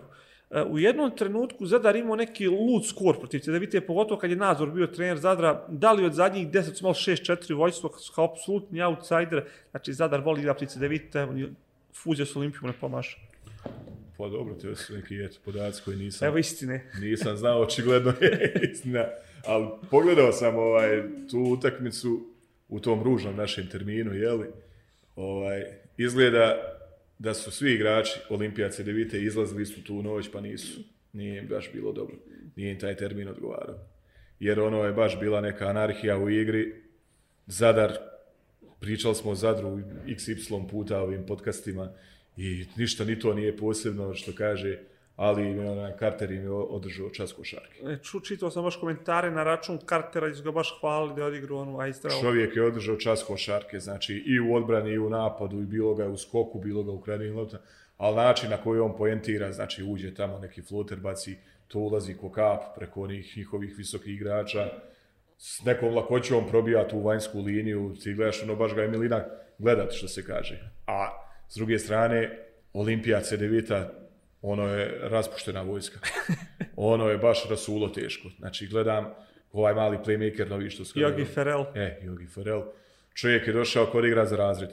u jednom trenutku Zadar imao neki lud skor protiv Cedevite, pogotovo kad je Nazor bio trener Zadra, da li od zadnjih 10 su malo 6-4 vojstvo kao apsolutni outsider, znači Zadar voli da protiv Cedevite, fuzija s Olimpijom ne pomaša. Pa dobro, to su neki eto, podaci koji nisam... Evo istine. Nisam znao, očigledno je istina. Ali pogledao sam ovaj, tu utakmicu u tom ružnom našem terminu, jeli? Ovaj, izgleda da su svi igrači Olimpijace Devite izlazili istu tu noć, pa nisu. Nije im baš bilo dobro. Nije im taj termin odgovarao. Jer ono je baš bila neka anarhija u igri. Zadar, pričali smo o Zadru XY puta ovim podcastima i ništa ni to nije posebno što kaže ali ona, Carter im je održao čas košarke. E, ču, čitao sam baš komentare na račun Cartera, gdje su ga baš hvalili da je odigrao onu Aistrao. Čovjek je održao čas košarke, znači i u odbrani i u napadu, i bilo ga u skoku, bilo ga u kredenim lopta, ali način na koji on poentira, znači uđe tamo neki floter, baci, to ulazi ko kap preko onih njihovih visokih igrača, s nekom lakoćom probija tu vanjsku liniju, ti gledaš, ono baš ga je Milina gledat, što se kaže. A s druge strane, Olimpija C9 ono je raspuštena vojska. ono je baš rasulo teško. Znači, gledam ovaj mali playmaker novi što skoro. Jogi Ferel. E, Jogi Ferel. Čovjek je došao kod igra za razred.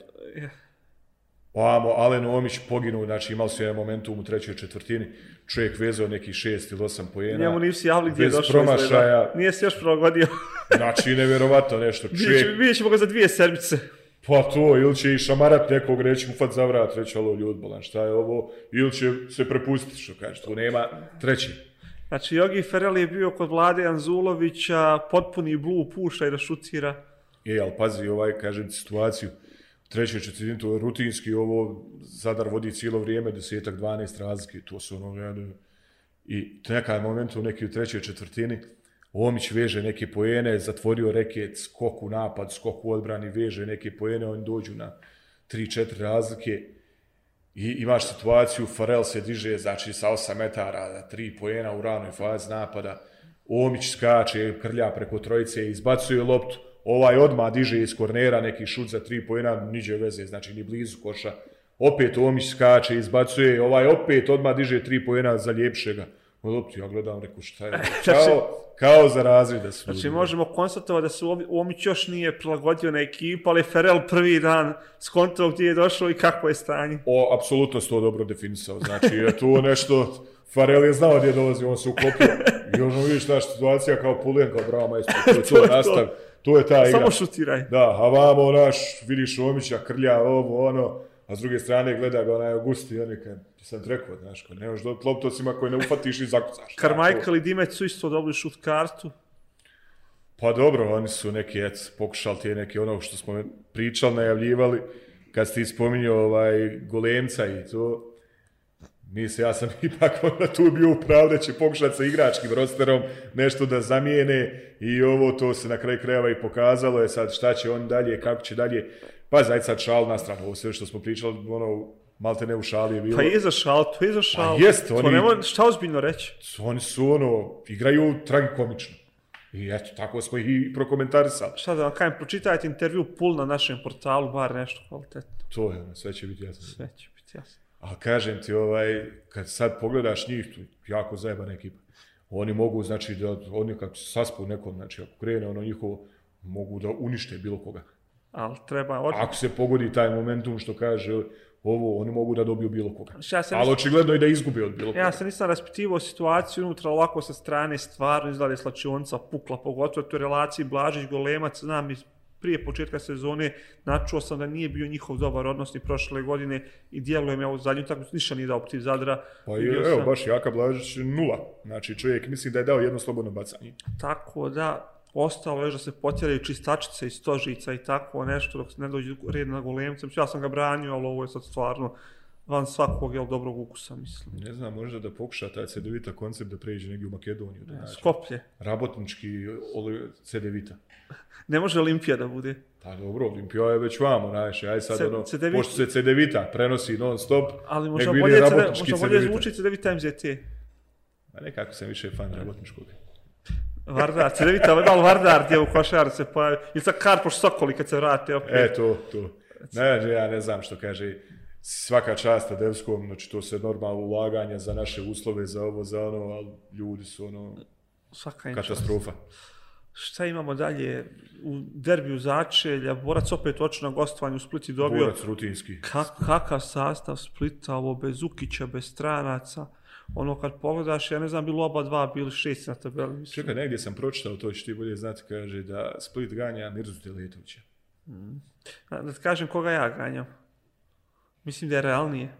Oamo, Alen Omić poginu, znači imali su jedan momentum u trećoj četvrtini, čovjek vezao neki šest ili osam pojena. Njemu nisu javili gdje je došao promašaja. Nije se još progodio. znači, nevjerovatno nešto. Čovjek... Vidjet ćemo ga za dvije sedmice. Pa to, ili će i šamarat nekog, reći mu fat za vrat, reći, alo, ljud, bolan, šta je ovo, ili će se prepustiti, što kaže, tu nema treći. Znači, Jogi Ferrell je bio kod Vlade Anzulovića, potpuni blue puša i da šutira. Je, ali pazi, ovaj, kažem situaciju, treće četvrtine, to je rutinski, ovo Zadar vodi cijelo vrijeme, desetak, 12 razlike, to su ono, i nekaj moment u neki u trećoj četvrtini, Omić veže neke pojene, zatvorio reket, skok u napad, skok u odbrani, veže neke pojene, oni dođu na 3-4 razlike. I imaš situaciju, Farel se diže, znači sa 8 metara, da 3 pojena u ranoj fazi napada. Omić skače, krlja preko trojice, izbacuje loptu. Ovaj odma diže iz kornera neki šut za 3 pojena, niđe veze, znači ni blizu koša. opet Omić skače, izbacuje, ovaj opet odma diže 3 pojena za ljepšega. Loptu ja gledam, reku šta je, kao, kao za razred da su. Znači možemo konstatovati da se Omi- Omić još nije prilagodio na ekipu, ali Ferel prvi dan skontao gdje je došao i kakvo je stanje. O, apsolutno si to dobro definisao. Znači, je tu nešto... Farel je znao gdje dolazi, on se uklopio. I ono vidiš ta situacija kao Puljen, kao bravo majstor, to, je To je to nastav. To je ta igra. Samo šutiraj. Da, a vamo naš, vidiš Omića, krlja ovo, ono, a s druge strane gleda ga onaj Augusti, oni kad ti ti rekao, znaš, ko nemaš do loptocima koje ne ufatiš i zakucaš. Carmichael i Dimec su isto dobili šut kartu. Pa dobro, oni su neki, et, pokušali ti neki ono što smo pričali, najavljivali, kad si ti spominjao ovaj golemca i to, Mislim, ja sam ipak onda tu bio upravo da će pokušati sa igračkim rosterom nešto da zamijene i ovo to se na kraju krajeva i pokazalo je sad šta će on dalje, kako će dalje. Pa zajd sad šal na stranu, ovo sve što smo pričali, ono, malte ne u šali je bilo. Pa je za šal, to je za šal. Pa jest, To oni- nema šta ozbiljno reći. Oni su ono, igraju tragikomično. I eto, tako smo ih i prokomentarisali. Šta da vam kajem, pročitajte intervju Pul na našem portalu, bar nešto kvalitetno. To je ono, sve će biti jasno. Sve će biti jasno. A kažem ti, ovaj, kad sad pogledaš njih, tu jako zajebana ekipa. Oni mogu, znači, da oni kako se saspu nekom, znači, ako krene ono njihovo, mogu da unište bilo koga. Ali treba... Od... Ako se pogodi taj momentum što kaže ovo, oni mogu da dobiju bilo koga. Ja se, Ali nisam, očigledno i da izgube od bilo koga. ja se nisam raspitivao situaciju unutra ovako sa strane, stvarno izgleda je slačionca pukla, pogotovo u toj relaciji Blažić-Golemac, znam iz prije početka sezone, načuo sam da nije bio njihov dobar odnos ni prošle godine i djeluje me ovu zadnju takvu, ništa nije dao protiv Zadra. Pa je, evo, sam- baš Jaka Blažić nula. Znači, čovjek mislim da je dao jedno slobodno bacanje. Tako da, ostalo je još da se potjeraju čistačice iz stožica i tako nešto, dok se ne dođe red na golemce. Mislim, Ja sam ga branio, ali ovo je sad stvarno van svakog jel, dobrog ukusa, mislim. Ne znam, možda da pokuša taj CDVita koncept da pređe negdje u Makedoniju. Da nađe. Skoplje. Rabotnički CDVita. Ne može Olimpija da bude. Pa dobro, Olimpija je već vamo, znaš, aj sad C- ono, CDVita. pošto se CDVita prenosi non stop, Ali možda bolje, CD, možda bolje zvuči CDVita MZT. A nekako sam više fan rabotničkog. Vardar, CDVita, da li Vardar gdje u košarce, pa ili sa Karpoš Sokoli kad se vrate opet. E, to, to. Ne, ja ne znam što kaže, svaka čast Adevskom, znači to se normalno ulaganje za naše uslove, za ovo, za ono, ali ljudi su ono, Svaka im čast. katastrofa. Šta imamo dalje? U derbiju začelja, Borac opet oči na gostovanju u Spliti dobio. Borac rutinski. Kak, kakav sastav Splita, ovo bez Ukića, bez stranaca. Ono kad pogledaš, ja ne znam, bilo oba dva, bili šesti na tabeli. Mislim. Čekaj, negdje sam pročitao, to će ti bolje znati, kaže da Split ganja Mirzu Teletovića. Da, da ti kažem koga ja ganjam. Mislim da je realnije.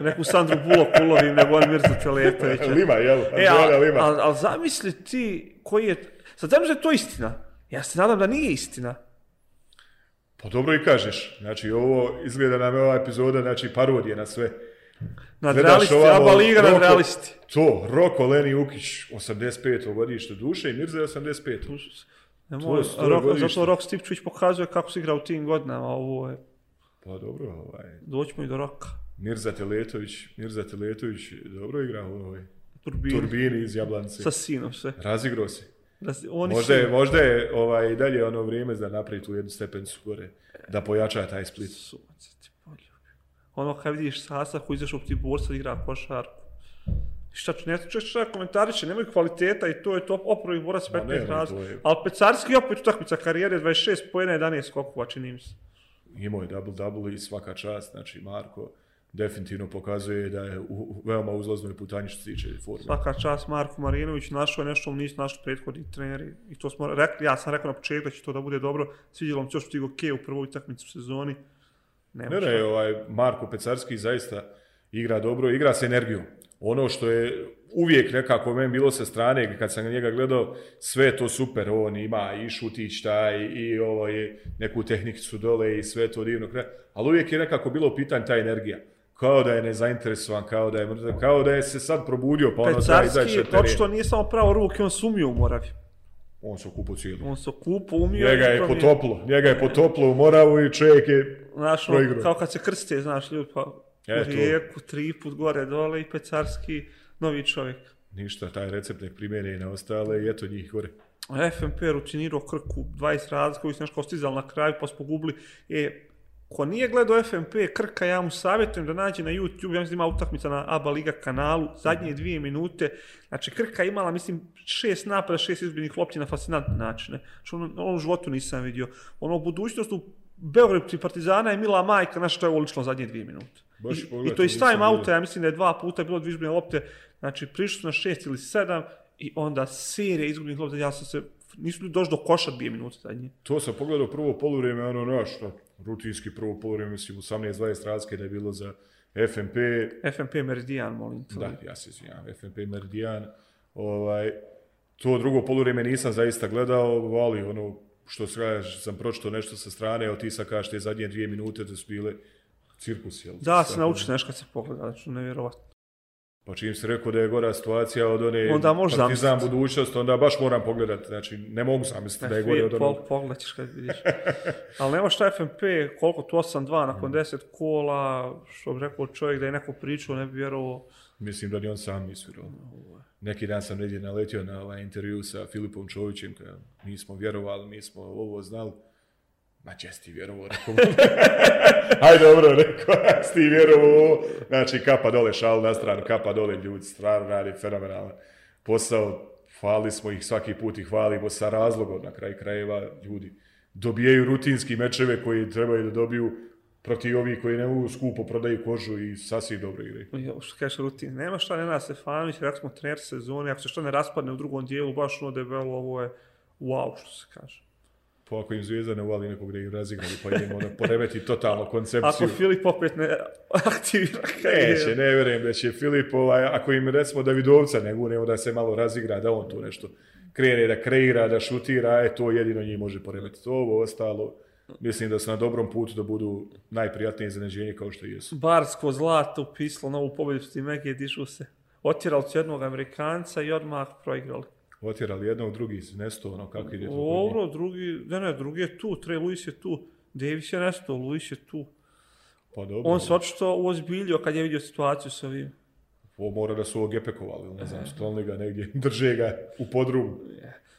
Neku Sandru Bulok ulovim nego on Mirza Teletovića. Lima, jel? E, ali Lima. al, al zamisli ti koji je... Sad znam da je to istina. Ja se nadam da nije istina. Pa dobro i kažeš. Znači, ovo izgleda nam ova epizoda, znači parodije na sve. Nadrealisti, ovamo, Aba Liga Roko- nadrealisti. To, Roko Leni Ukić, 85. godište duše i Mirza je 85. Nemoj, je sto Rok, godište. zato Rok Stipčević pokazuje kako se igra u tim godinama. Ovo je, Pa dobro, ovaj, doćemo i do Roka. Mirza Teletović, Mirza Teletović dobro igra u ovoj Turbini. turbini iz Jablance. Sa sinom sve. Razigro se. Da se, oni Možda je, možda je ovaj, dalje ono vrijeme da napravi tu jednu stepencu gore, da pojača taj split. Sunce. Ono kad vidiš sastav koji izašao ti borca igra košarku. Šta ću, ne ću šta komentariše, nemaju kvaliteta i to je to oprovi borac Ma ne, 15 ne, raz. Ali Pecarski opet utakmica karijere, 26 pojena, 11 skokova, čini mi se. Imao je double-double i svaka čast, znači Marko definitivno pokazuje da je u, u veoma uzlaznoj putanji što se tiče forme. Svaka čast Marko Marinović, našao je nešto, nisu našli prethodni treneri. I to smo rekli, ja sam rekao na početku da će to da bude dobro. Svidjelo mi se još stigo Ke u prvoj utakmici u sezoni. Ne, šta. ne, ovaj Marko Pecarski zaista igra dobro, igra s energijom. Ono što je uvijek nekako meni bilo sa strane, kad sam njega gledao, sve je to super, on ima i šutić taj, i ovo je neku tehniku dole i sve to divno, kre- ali uvijek je nekako bilo pitanje ta energija. Kao da je nezainteresovan, kao da je mrtav, kao da je se sad probudio, pa ono da Pecarski, izaći na teren. očito nije samo pravo ruke, on se umio u Moravi. On se okupo cijeli. On se okupo, umio. Njega je potoplo, njega je potoplo u Moravu i čovjek je Znaš, proigrao. kao kad se krste, znaš, ljudi, pa E, u to. rijeku, tri put gore, dole i Pecarski, novi čovjek. ništa, taj recept nek primjene i na ostale i eto njih gore. FNP je rutinirao Krku 20 razlika koji su nešto stizali na kraju, pa smo gubili. E, Ko nije gledao FNP Krka, ja mu savjetujem da nađe na YouTube, ja mislim ima utakmica na ABA Liga kanalu, zadnje dvije minute. Znači, Krka imala, mislim, šest napada, šest izbijenih lopti na fascinantne načine. Znači, ono, ono u životu nisam vidio. Ono, u budućnosti u Beograd Partizana je Mila Majka, znači, to je ovo lično zadnje dvije minute. Baš I, pogledaj, I to iz time auta, ja mislim da je dva puta bilo dvije lopte, znači, prišli su na šest ili sedam i onda serija izgubljenih lopta, ja sam se, nisu ljudi došli do koša dvije minute zadnje. To sam pogledao prvo poluvrijeme, ono naš, šta, rutinski prvo poluvrijeme, mislim, 18-20 razlike da je bilo za FNP, FNP Meridian, molim da, ja se izvinjam, FNP Meridian, ovaj, to drugo poluvrijeme nisam zaista gledao, ali ono, što se kažeš, sam pročito nešto sa strane, evo ti sad kažeš te zadnje dvije minute da su bile cirkus, jel? Da, se nauči nešto kad se pogleda, znači nevjerovatno. Pa čim se rekao da je gora situacija od one Onda možeš partizan zamisliti. budućnost, onda baš moram pogledati, znači ne mogu zamisliti da je gore od Pol, onog. pogled ćeš kad vidiš. Ali nema šta FNP, koliko tu 8-2 nakon 10 kola, što bi rekao čovjek da je neko pričao, ne bi vjerovao. Mislim da ni on sam nisi vjerovao. Neki dan sam negdje naletio na ovaj intervju sa Filipom Čovićem, kada mi smo vjerovali, mi smo ovo znali. Ma če ti vjerovao, rekao mu. Aj dobro, rekao, si ti vjerovao. Znači, kapa dole, šal na stranu, kapa dole, ljudi, stvarno radi fenomenalno. posao. Hvalili smo ih svaki put i hvalimo sa razlogom na kraj krajeva ljudi. Dobijaju rutinski mečeve koji trebaju da dobiju protiv ovih koji ne mogu skupo prodaju kožu i sasvim dobro igraju. Jo, što kažeš rutin, nema šta Nenad Stefanović, rekli smo trener sezone, ako se što ne raspadne u drugom dijelu, baš ono debelo, ovo je wow, što se kaže. Pa ako im Zvijezda ne uvali nekog da im razigrali, pa im onda poremeti totalno koncepciju. Ako Filip opet ne aktivira Neće, karijeru. ne vjerujem da će Filip, ovaj, ako im recimo Davidovca ne guremo da se malo razigra, da on tu nešto krene, da kreira, da šutira, e, to jedino njih može poremetiti. Ovo ostalo, mislim da su na dobrom putu da budu najprijatnije iznenađenje kao što jesu. Barsko zlato upisalo novu pobjedu s tim Mege, dižu se. Otjerali su jednog Amerikanca i odmah proigrali. Otjerali jednog, drugi se nesto, ono, kako ide to. Dobro, drugi, ne, ne, drugi je tu, Trey Lewis je tu, Davis je nestao, Lewis je tu. Pa dobro, On se očito uozbiljio kad je vidio situaciju sa ovim. ovo mora da su ovo gepekovali, ne znam, stolni ga negdje, drže ga u podrumu,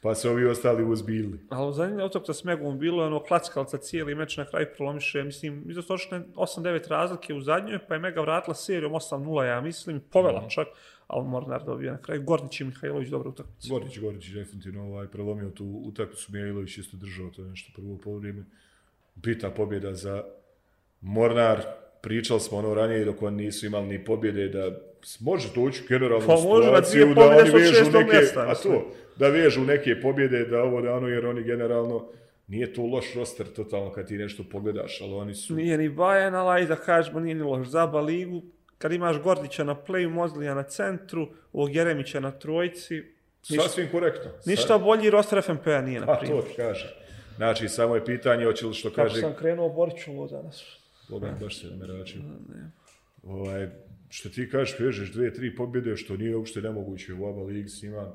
pa se ovi ostali uzbiljili. Ali zanimljiva utakmica s Megom bilo je ono klackalca cijeli meč na kraju prolomiše, mislim, iza točne 8-9 razlike u zadnjoj, pa je Mega vratila serijom 8-0, ja mislim, povela čak, ali Mornar dobio na kraju. Gordić i Mihajlović dobra utakmica. Gorić je definitivno ovaj, prelomio tu utakmicu, Mijailović isto držao to nešto prvo polovreme. Bita pobjeda za Mornar, pričali smo ono ranije dok oni nisu imali ni pobjede da može doći generalno Pa situaciju da oni vežu neke, mjesta, a to, da vežu neke pobjede, da ovo da ono, jer oni generalno nije to loš roster totalno kad ti nešto pogledaš, ali oni su Nije ni Bajan, ali da kažemo, nije ni loš zaba ligu. Kad imaš Gordića na playu, Mozlija na centru, ovog Jeremića na trojci, ništa, sasvim korektno. ništa bolji roster FNP-a nije, na primjer. to ti kaže. Znači, samo je pitanje, hoće li što Kako kaže sam krenuo Boriću ovo danas. Boga, baš se nameračio. Ovaj, što ti kažeš, vežeš dve, tri pobjede, što nije uopšte nemoguće u ABA ligi s njima.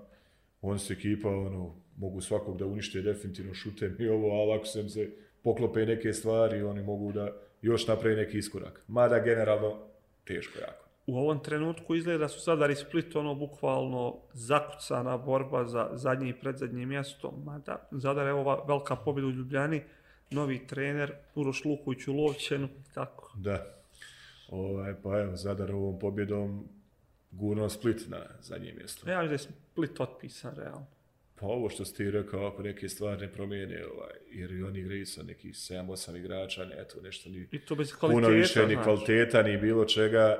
On se ekipa, ono, mogu svakog da unište definitivno šutem i ovo, ali ako sam se poklope neke stvari, oni mogu da još napravi neki iskorak. Mada generalno teško jako. U ovom trenutku izgleda da su Zadar i Split ono bukvalno zakucana borba za zadnje i predzadnje mjesto. Mada Zadar je ova velika pobjeda u Ljubljani, novi trener, Uroš Luković u Lovćenu, tako. Da. Ovaj, pa evo, Zadar ovom pobjedom gurno Split na zadnje mjesto. Ja mislim da je Split otpisan, realno. Pa ovo što si ti rekao, ako neke stvari ne promijene, ovaj, jer i oni igraju sa nekih 7-8 igrača, ne, eto, nešto ni I to bez kvaliteta, puno više ni znači. kvaliteta, ni bilo čega.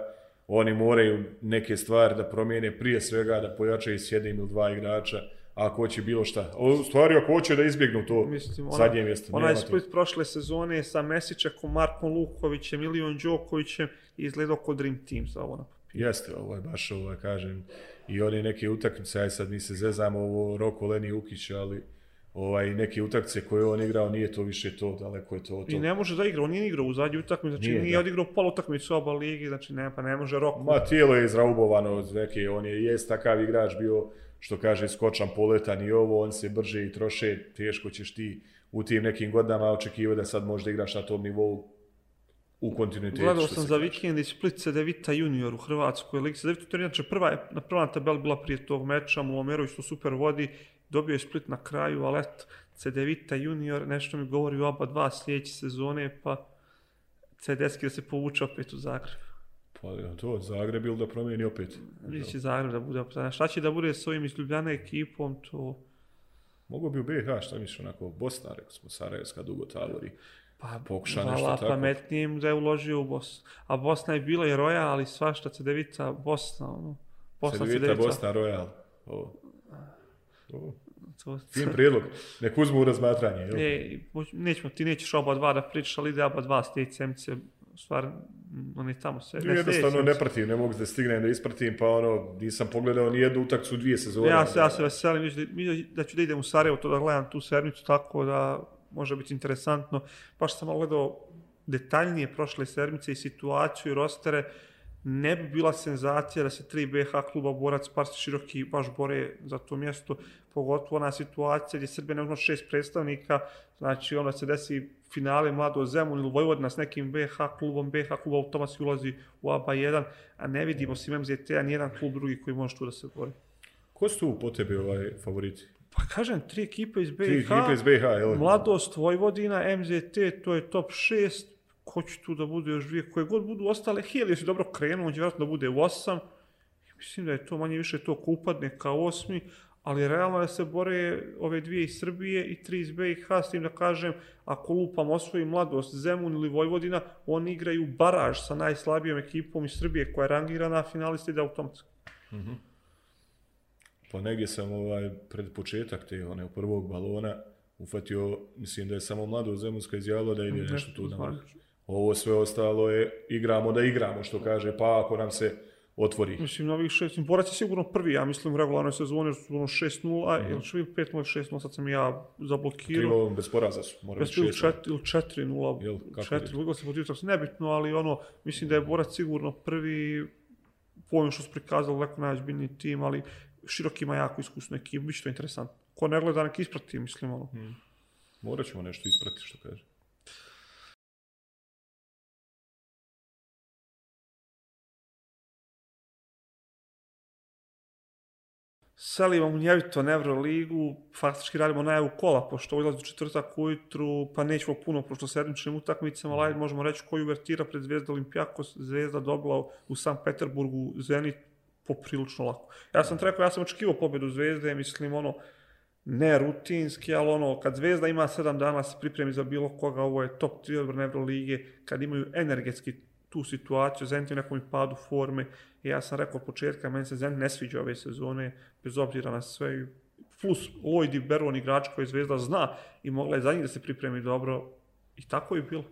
Oni moraju neke stvari da promijene, prije svega da pojačaju s jednim ili dva igrača, ako hoće bilo šta. O, stvari, ako hoće da izbjegnu to Mislim, ona- zadnje mjesto, Onaj nema to. Split prošle sezone sa Mesićakom, Markom Lukovićem, Ilion Đokovićem izgledao kod Dream Team za ovo na papiru. Jeste, ovo je baš, ovo je, kažem, i oni neke utakmice, aj sad mi se zezamo ovo Roko Leni Ukić, ali ovaj, neke utakmice koje je on igrao, nije to više to, daleko je to od I ne može da igra, on nije igrao u zadnju utakmicu, znači Nije, nije, da. odigrao polu utakmicu oba ligi, znači ne, pa ne može Roko. Ma, tijelo je izraubovano od neke, on je jest takav igrač bio, što kaže, skočan, poletan i ovo, on se brže i troše, teško ćeš ti u tim nekim godinama očekivati da sad možda igraš na tom nivou u kontinuitetu. Gledao sam za vikend i Split Cedevita junior u Hrvatskoj ligi. Cedevita to je inače prva, je- na prva tabela bila prije tog meča, Mulomerović to super vodi, dobio je Split na kraju, ali eto, Cedevita junior, nešto mi govori o oba dva sljedeće sezone, pa CDS-ki da se povuče opet u Zagreb. Pa je to, Zagreb ili da promijeni opet? Vidjet će Zagreb da bude opet. Šta će da bude s ovim iz Ljubljane ekipom, to... Mogu bi u BiH, šta misliš, onako, Bosna, rekao smo, Sarajevska, dugo tavori. Pa, Pokuša nešto tako. pametnijim da je uložio u Bosnu. A Bosna je bila i Royal, ali svašta Cedevica, Bosna, ono. Bosna Cedevita, Bosna, Royal. O. O. To, Fin prijedlog. Nek uzmu u razmatranje, jel? E, moć- nećemo, ti nećeš oba dva da pričaš, ali ide oba dva s CMC, u stvari, mm, oni tamo sve. ne Jednostavno ne pratim, ne mogu da stignem da ispratim, pa ono, nisam pogledao ni jednu utakcu dvije sezone. Ja se, ja se veselim, da, da ću da idem u Sarajevo to da gledam tu sedmicu, tako da može biti interesantno. Baš sam gledao detaljnije prošle sedmice i situaciju i rostere. Ne bi bila senzacija da se tri BH kluba borac Parsi Široki baš bore za to mjesto, pogotovo ona situacija gdje Srbija ne uzma šest predstavnika, znači onda se desi finale Mlado Zemun ili Vojvodina s nekim BH klubom, BH klub automatski ulazi u ABA 1, a ne vidimo s MZT-a nijedan klub drugi koji može tu da se bori. Ko su tu po tebi ovaj favoriti? Pa kažem, tri ekipe iz BiH, Tri ekipe iz BiH, jel? Mladost, Vojvodina, MZT, to je top 6, ko će tu da bude još dvije, koje god budu ostale, Helios je dobro krenuo, on će vjerojatno da bude u 8, mislim da je to manje više to ko upadne kao osmi, ali realno da se bore ove dvije iz Srbije i tri iz BiH, s tim da kažem, ako lupam osvoji mladost, Zemun ili Vojvodina, oni igraju baraž sa najslabijom ekipom iz Srbije koja je rangirana, a finalista ide automatski. Pa negdje sam ovaj, pred početak te one, prvog balona ufatio, mislim da je samo mlado Zemunska izjavila da ide nešto tu na vrh. Ovo sve ostalo je igramo da igramo, što kaže, pa ako nam se otvori. Mislim, na ovih šest, Borac je sigurno prvi, ja mislim, u regularnoj sezoni, su ono 6-0, mm. ili su ili 5-0, 6-0, sad sam ja zablokirao. Krivo, bez poraza su, mora Bez biti ili šest. 4 ili 4-0, Jel, kako 4 ligao se protiv se nebitno, ali ono, mislim da je Borac sigurno prvi, po ovim što su prikazali, leko najozbiljniji tim, ali Široki ima jako iskusnu ekipu, bit će to interesantno. Ko ne gleda, nek isprati, mislim, ono. Morat ćemo nešto isprati, što kaže. selimo munjevito na Euroligu, faktički radimo najavu kola, pošto ulazi u četvrtak ujutru, pa nećemo puno, pošto sedmičnim utakmicama, ali ajde možemo reći koji uvertira pred Zvezda Olimpijakos, Zvezda dobila u San Peterburgu, Zenit poprilično lako. Ja sam rekao, ja sam očekivao pobjedu Zvezde, mislim ono, ne rutinski, ali ono, kad Zvezda ima sedam dana se pripremi za bilo koga, ovo je top 3 odbrane Evrolige, kad imaju energetski tu situaciju, Zenit je u nekom padu forme, i ja sam rekao od početka, meni se Zenit ne sviđa ove sezone, bez obzira na sve, plus Lloyd i Beron igrač koji Zvezda zna i mogla je za njih da se pripremi dobro, i tako je bilo.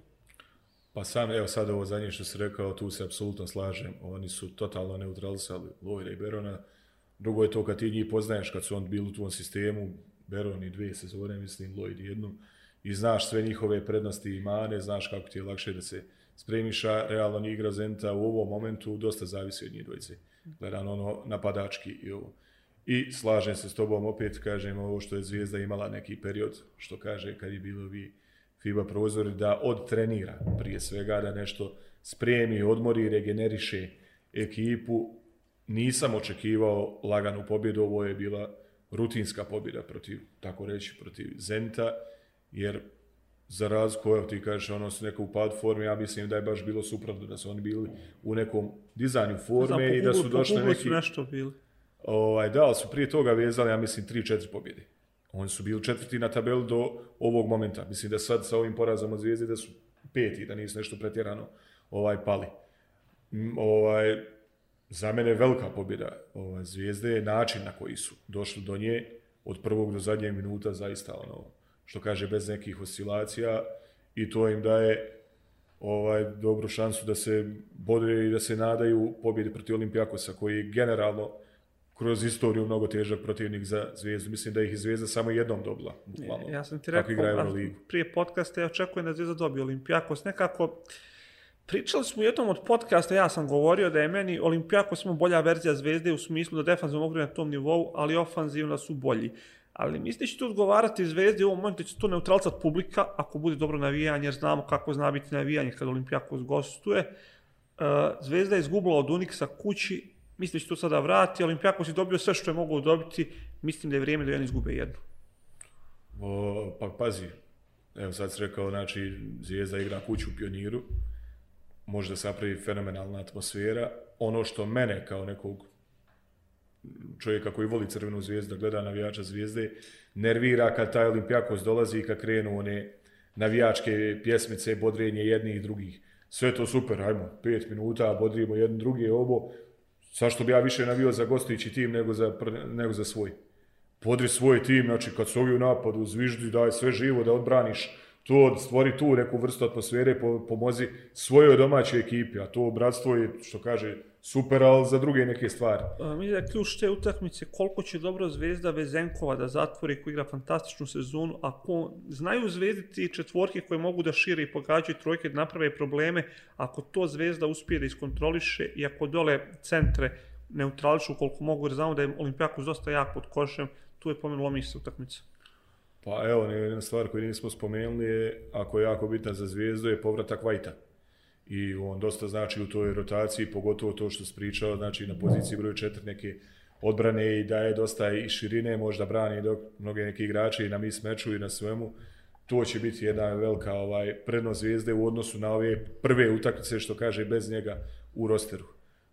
Pa sam, evo sad ovo zadnje što si rekao, tu se apsolutno slažem. Oni su totalno neutralisali Lojra i Berona. Drugo je to kad ti njih poznaješ, kad su on bili u tvom sistemu, Beron i dvije sezone, mislim, Lloyd jednu, i znaš sve njihove prednosti i mane, znaš kako ti je lakše da se spremiš, a realno njih igra Zenta u ovom momentu dosta zavisi od njih dvojice. Gledano ono napadački i ovo. I slažem se s tobom, opet kažem ovo što je Zvijezda imala neki period, što kaže kad je bilo vi FIBA prozori, da odtrenira prije svega, da nešto spremi, odmori, regeneriše ekipu. Nisam očekivao laganu pobjedu, ovo je bila rutinska pobjeda protiv, tako reći, protiv Zenta, jer za razliku, evo ti kažeš, ono su neko u pad forme, ja mislim da je baš bilo suprotno, da su oni bili u nekom dizajnu forme Znam, po i da su došli neki... su nešto bili. Ovaj, da, ali su prije toga vezali, ja mislim, 3-4 pobjede. Oni su bili četvrti na tabeli do ovog momenta. Mislim da sad sa ovim porazom od Zvijezde da su peti, da nisu nešto pretjerano ovaj, pali. Ovaj, za mene je velika pobjeda ovaj, Zvijezde je način na koji su došli do nje od prvog do zadnjeg minuta zaista ono, što kaže bez nekih oscilacija i to im daje ovaj dobru šansu da se bodre i da se nadaju pobjedi protiv Olimpijakosa koji generalno kroz istoriju mnogo težak protivnik za Zvijezdu. Mislim da ih je Zvijezda samo jednom dobila. Bukvalno. Ja sam ti rekao, igra a Euroligu. prije podcasta ja očekujem da Zvezda dobije Olimpijakos. Nekako, pričali smo u jednom od podcasta, ja sam govorio da je meni Olimpijakos samo bolja verzija Zvezde u smislu da defanzivno mogu na tom nivou, ali ofanzivno su bolji. Ali mislim da će to odgovarati Zvezdi u ovom momentu će to neutralicat publika ako bude dobro navijanje, jer znamo kako zna biti navijanje kad Olimpijakos gostuje. Uh, Zvezda je izgubila od Uniksa kući, mislim da će to sada vrati, Olimpijakos je dobio sve što je mogao dobiti, mislim da je vrijeme da jedan izgube jednu. O, pa pazi, evo sad si rekao, znači Zvijezda igra kuću u pioniru, može da se napravi fenomenalna atmosfera. Ono što mene kao nekog čovjeka koji voli crvenu zvijezdu, gleda navijača zvijezde, nervira kad taj Olimpijakos dolazi i kad krenu one navijačke pjesmice, bodrenje jednih i drugih. Sve to super, ajmo, pet minuta, bodrimo jedni drugi, ovo, zašto bi ja više navio za gostujući tim nego za, nego za svoj. Podri svoj tim, znači kad su ovi u napadu, zviždi, daj sve živo da odbraniš, to stvori tu neku vrstu atmosfere, pomozi svojoj domaćoj ekipi, a to bratstvo je, što kaže, super, ali za druge neke stvari. Mislim da je ključ te utakmice koliko će dobro zvezda Vezenkova da zatvori koji igra fantastičnu sezonu, ako znaju zvezditi četvorke koje mogu da šire i pogađaju trojke, da naprave probleme, ako to zvezda uspije da iskontroliše i ako dole centre neutrališu koliko mogu, jer znamo da je Olimpijakos dosta jak pod košem, tu je pomenulo mi se utakmica. Pa evo, jedna stvar koju nismo spomenuli je, ako je jako bitna za zvijezdu, je povratak Vajta i on dosta znači u toj rotaciji, pogotovo to što se pričao, znači na poziciji broj 4 neke odbrane i daje dosta i širine, možda brani dok mnoge neki igrači i na mis meču i na svemu. To će biti jedna velika ovaj prednost zvijezde u odnosu na ove prve utakmice što kaže bez njega u rosteru.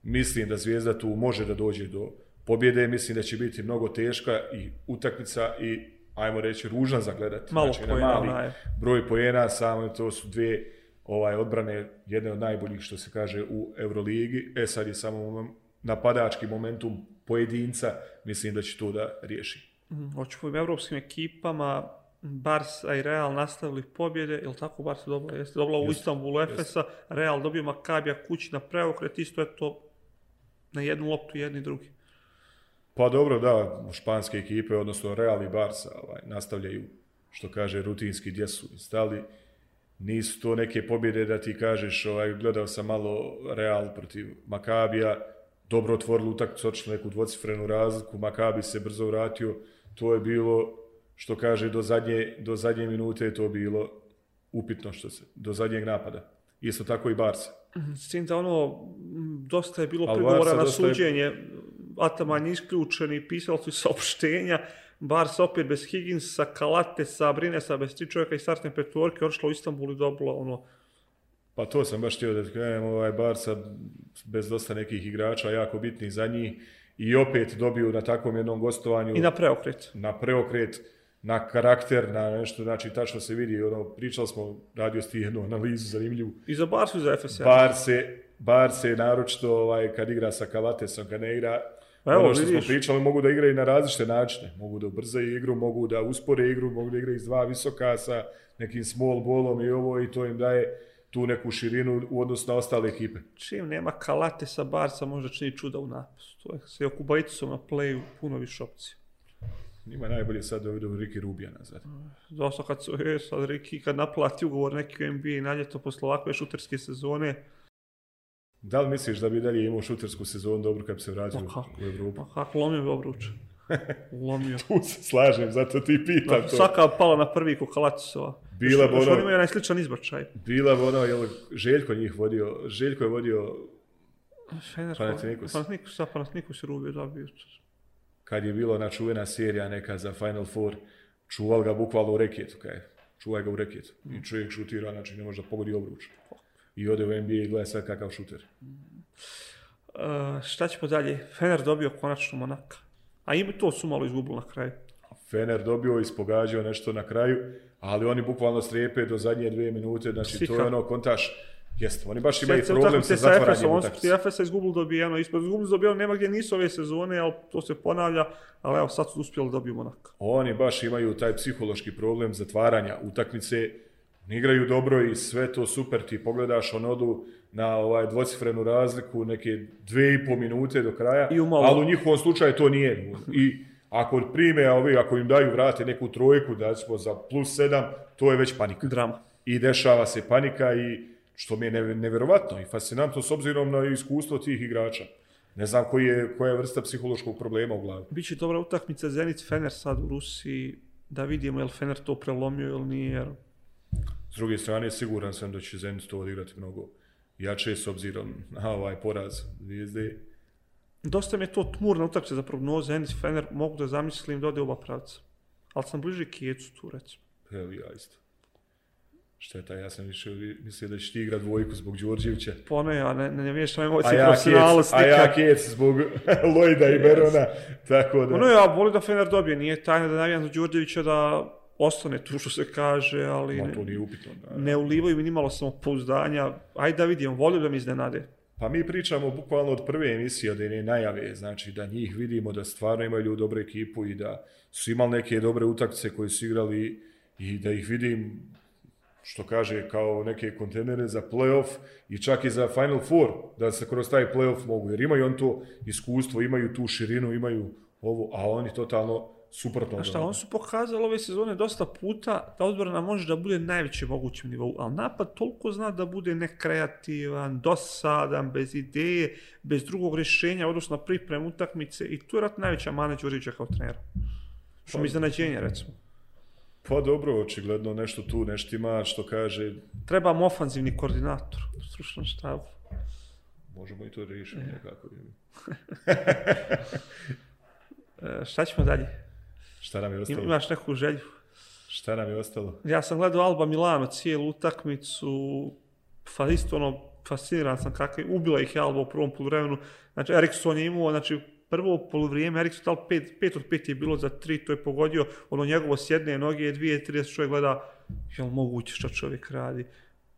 Mislim da zvijezda tu može da dođe do pobjede, mislim da će biti mnogo teška i utakmica i ajmo reći ružna za gledati. Malo znači, pojena, mali broj pojena, samo to su dvije ovaj odbrane jedne od najboljih što se kaže u Euroligi. E sad je samo napadački momentum pojedinca, mislim da će to da riješi. Mm, hoću po evropskim ekipama, Barca i Real nastavili pobjede, je li tako Barca dobila? Jeste dobila u Istanbulu Efesa, Real dobio Makabija kući na preokret, isto je to na jednu loptu jedni i drugi. Pa dobro, da, španske ekipe, odnosno Real i Barca, ovaj, nastavljaju, što kaže, rutinski gdje su stali nisu to neke pobjede da ti kažeš, ovaj, gledao sam malo Real protiv Makabija, dobro otvorili utakmicu, otišli neku dvocifrenu razliku, Makabi se brzo vratio, to je bilo, što kaže, do zadnje, do zadnje minute je to bilo upitno što se, do zadnjeg napada. Isto tako i Barca. Mhm, s tim da ono, dosta je bilo pregovora na suđenje, je... Ataman isključen i pisali su saopštenja, Bars opet bez Higginsa, Kalatesa, Brinesa, bez tri čovjeka i startne petvorke, odšla u Istanbul i dobila ono... Pa to sam baš htio da kažem, ovaj Barsa bez dosta nekih igrača, jako bitnih za njih, i opet dobiju na takvom jednom gostovanju... I na preokret. Na preokret, na karakter, na nešto, znači tačno se vidi, ono, pričali smo, radio sti jednu analizu zanimljivu. I za Barsu i za FSR. Barse, Barse, naročito ovaj, kad igra sa Kalatesom, kad ne igra, evo, ono što vidiš. smo pričali, mogu da igraju na različite načine. Mogu da ubrzaju igru, mogu da uspore igru, mogu da igraju iz dva visoka sa nekim small ballom i ovo i to im daje tu neku širinu u odnosu na ostale ekipe. Čim nema kalate sa Barca, možda čini čuda u napisu. To je se Okubajticom na playu puno više opcije. Njima najbolje sad da vidu Riki Rubija nazad. Dosta kad su, je, sad Riki kad naplati ugovor neki u NBA i naljeto posle ovakve šuterske sezone, Da li misliš da bi dalje imao šutersku sezonu dobro kad bi se vratio u Evropu? Pa kako lomio bi obruč. Lomio. tu se slažem, zato ti pitam to. Svaka pala na prvi kukalacova. Bila bi ono... Oni imaju najsličan izbačaj. Bila bi ono, jel, Željko njih vodio, Željko je vodio Fener, Panatinikus. Panatinikus, sa Panatinikus je rubio dobio. Kad je bilo načuvena serija neka za Final Four, čuval ga bukvalno u reketu, kaj čuvaj ga u reketu. I čovjek šutira, znači ne može da pogodi obruč i ode u NBA i gleda sve kakav šuter. Uh, šta ćemo dalje? Fener dobio konačno Monaka. A im to su malo izgubili na kraju. Fener dobio i spogađao nešto na kraju, ali oni bukvalno strepe do zadnje dve minute, znači Sika. to je ono kontaš, Jeste, oni baš imaju problem sa zatvaranjem utakmice. Oni su Efesa izgubili dobijeno, ispod izgubili dobijeno, nema gdje nisu ove sezone, ali to se ponavlja, ali evo sad su uspjeli dobiju Monak. Oni baš imaju taj psihološki problem zatvaranja utakmice, Oni igraju dobro i sve to super, ti pogledaš, on odu na ovaj dvocifrenu razliku, neke dve i po minute do kraja, I ali u njihovom slučaju to nije. I ako prime, a ovi, ako im daju vrate neku trojku, da smo za plus sedam, to je već panika. Drama. I dešava se panika i što mi je nevjerovatno i fascinantno s obzirom na iskustvo tih igrača. Ne znam koji je, koja je vrsta psihološkog problema u glavi. Biće dobra utakmica Zenit Fener sad u Rusiji, da vidimo je li Fener to prelomio ili nije, jer S druge strane, siguran sam da će Zenit to odigrati mnogo jače s obzirom na ovaj poraz zvijezde. Dosta mi je to tmurna utakce za prognoze, Zenit Fener, mogu da zamislim da ode oba pravca. Ali sam bliže Kijecu tu, recimo. Evo ja isto. Šteta, ja sam više mislio da ćeš ti igrat dvojku zbog Đorđevića. Pone, a ne, ne, ne vješam A emocije ja profesionalnosti. a ja kec zbog Lojda i Berona. Tako da... Ono ja volim da Fener dobije, nije tajna da navijam za Đorđevića da ostane tu što se kaže, ali Ma, to nije upitno. Da. ne ulivaju mi nimalo samopouzdanja. Ajde da vidimo, volio da mi iznenade. Pa mi pričamo bukvalno od prve emisije, od jedne najave, znači da njih vidimo da stvarno imaju dobru ekipu i da su imali neke dobre utakmice koje su igrali i da ih vidim što kaže kao neke kontenere za playoff i čak i za Final Four, da se kroz taj playoff mogu, jer imaju on to iskustvo, imaju tu širinu, imaju ovo, a oni totalno suprotno. A od šta, oni su pokazali ove sezone dosta puta da odbrana može da bude najveći mogućem nivou, ali napad toliko zna da bude nekreativan, dosadan, bez ideje, bez drugog rješenja, odnosno pripremu utakmice i tu je rat najveća mana Đurića kao trenera. Što mi je iznenađenje, recimo. Pa dobro, očigledno nešto tu nešto ima što kaže, Trebamo ofanzivni koordinator u stručnom štabu. možemo i to riješiti nekako. E, šta ćemo dalje? Šta nam je ostalo? Imaš neku želju? Šta nam je ostalo? Ja sam gledao Alba Milano cijelu utakmicu, fa isto ono, fasciniran sam kako je, ubila ih je Alba u prvom poluvremenu. Znači, Erikson je imao, znači, prvo poluvrijeme, Erikson dal 5, 5 od 5 je bilo za 3, to je pogodio, ono njegovo s jedne noge, dvije, tri, čovjek gleda, jel moguće što čovjek radi.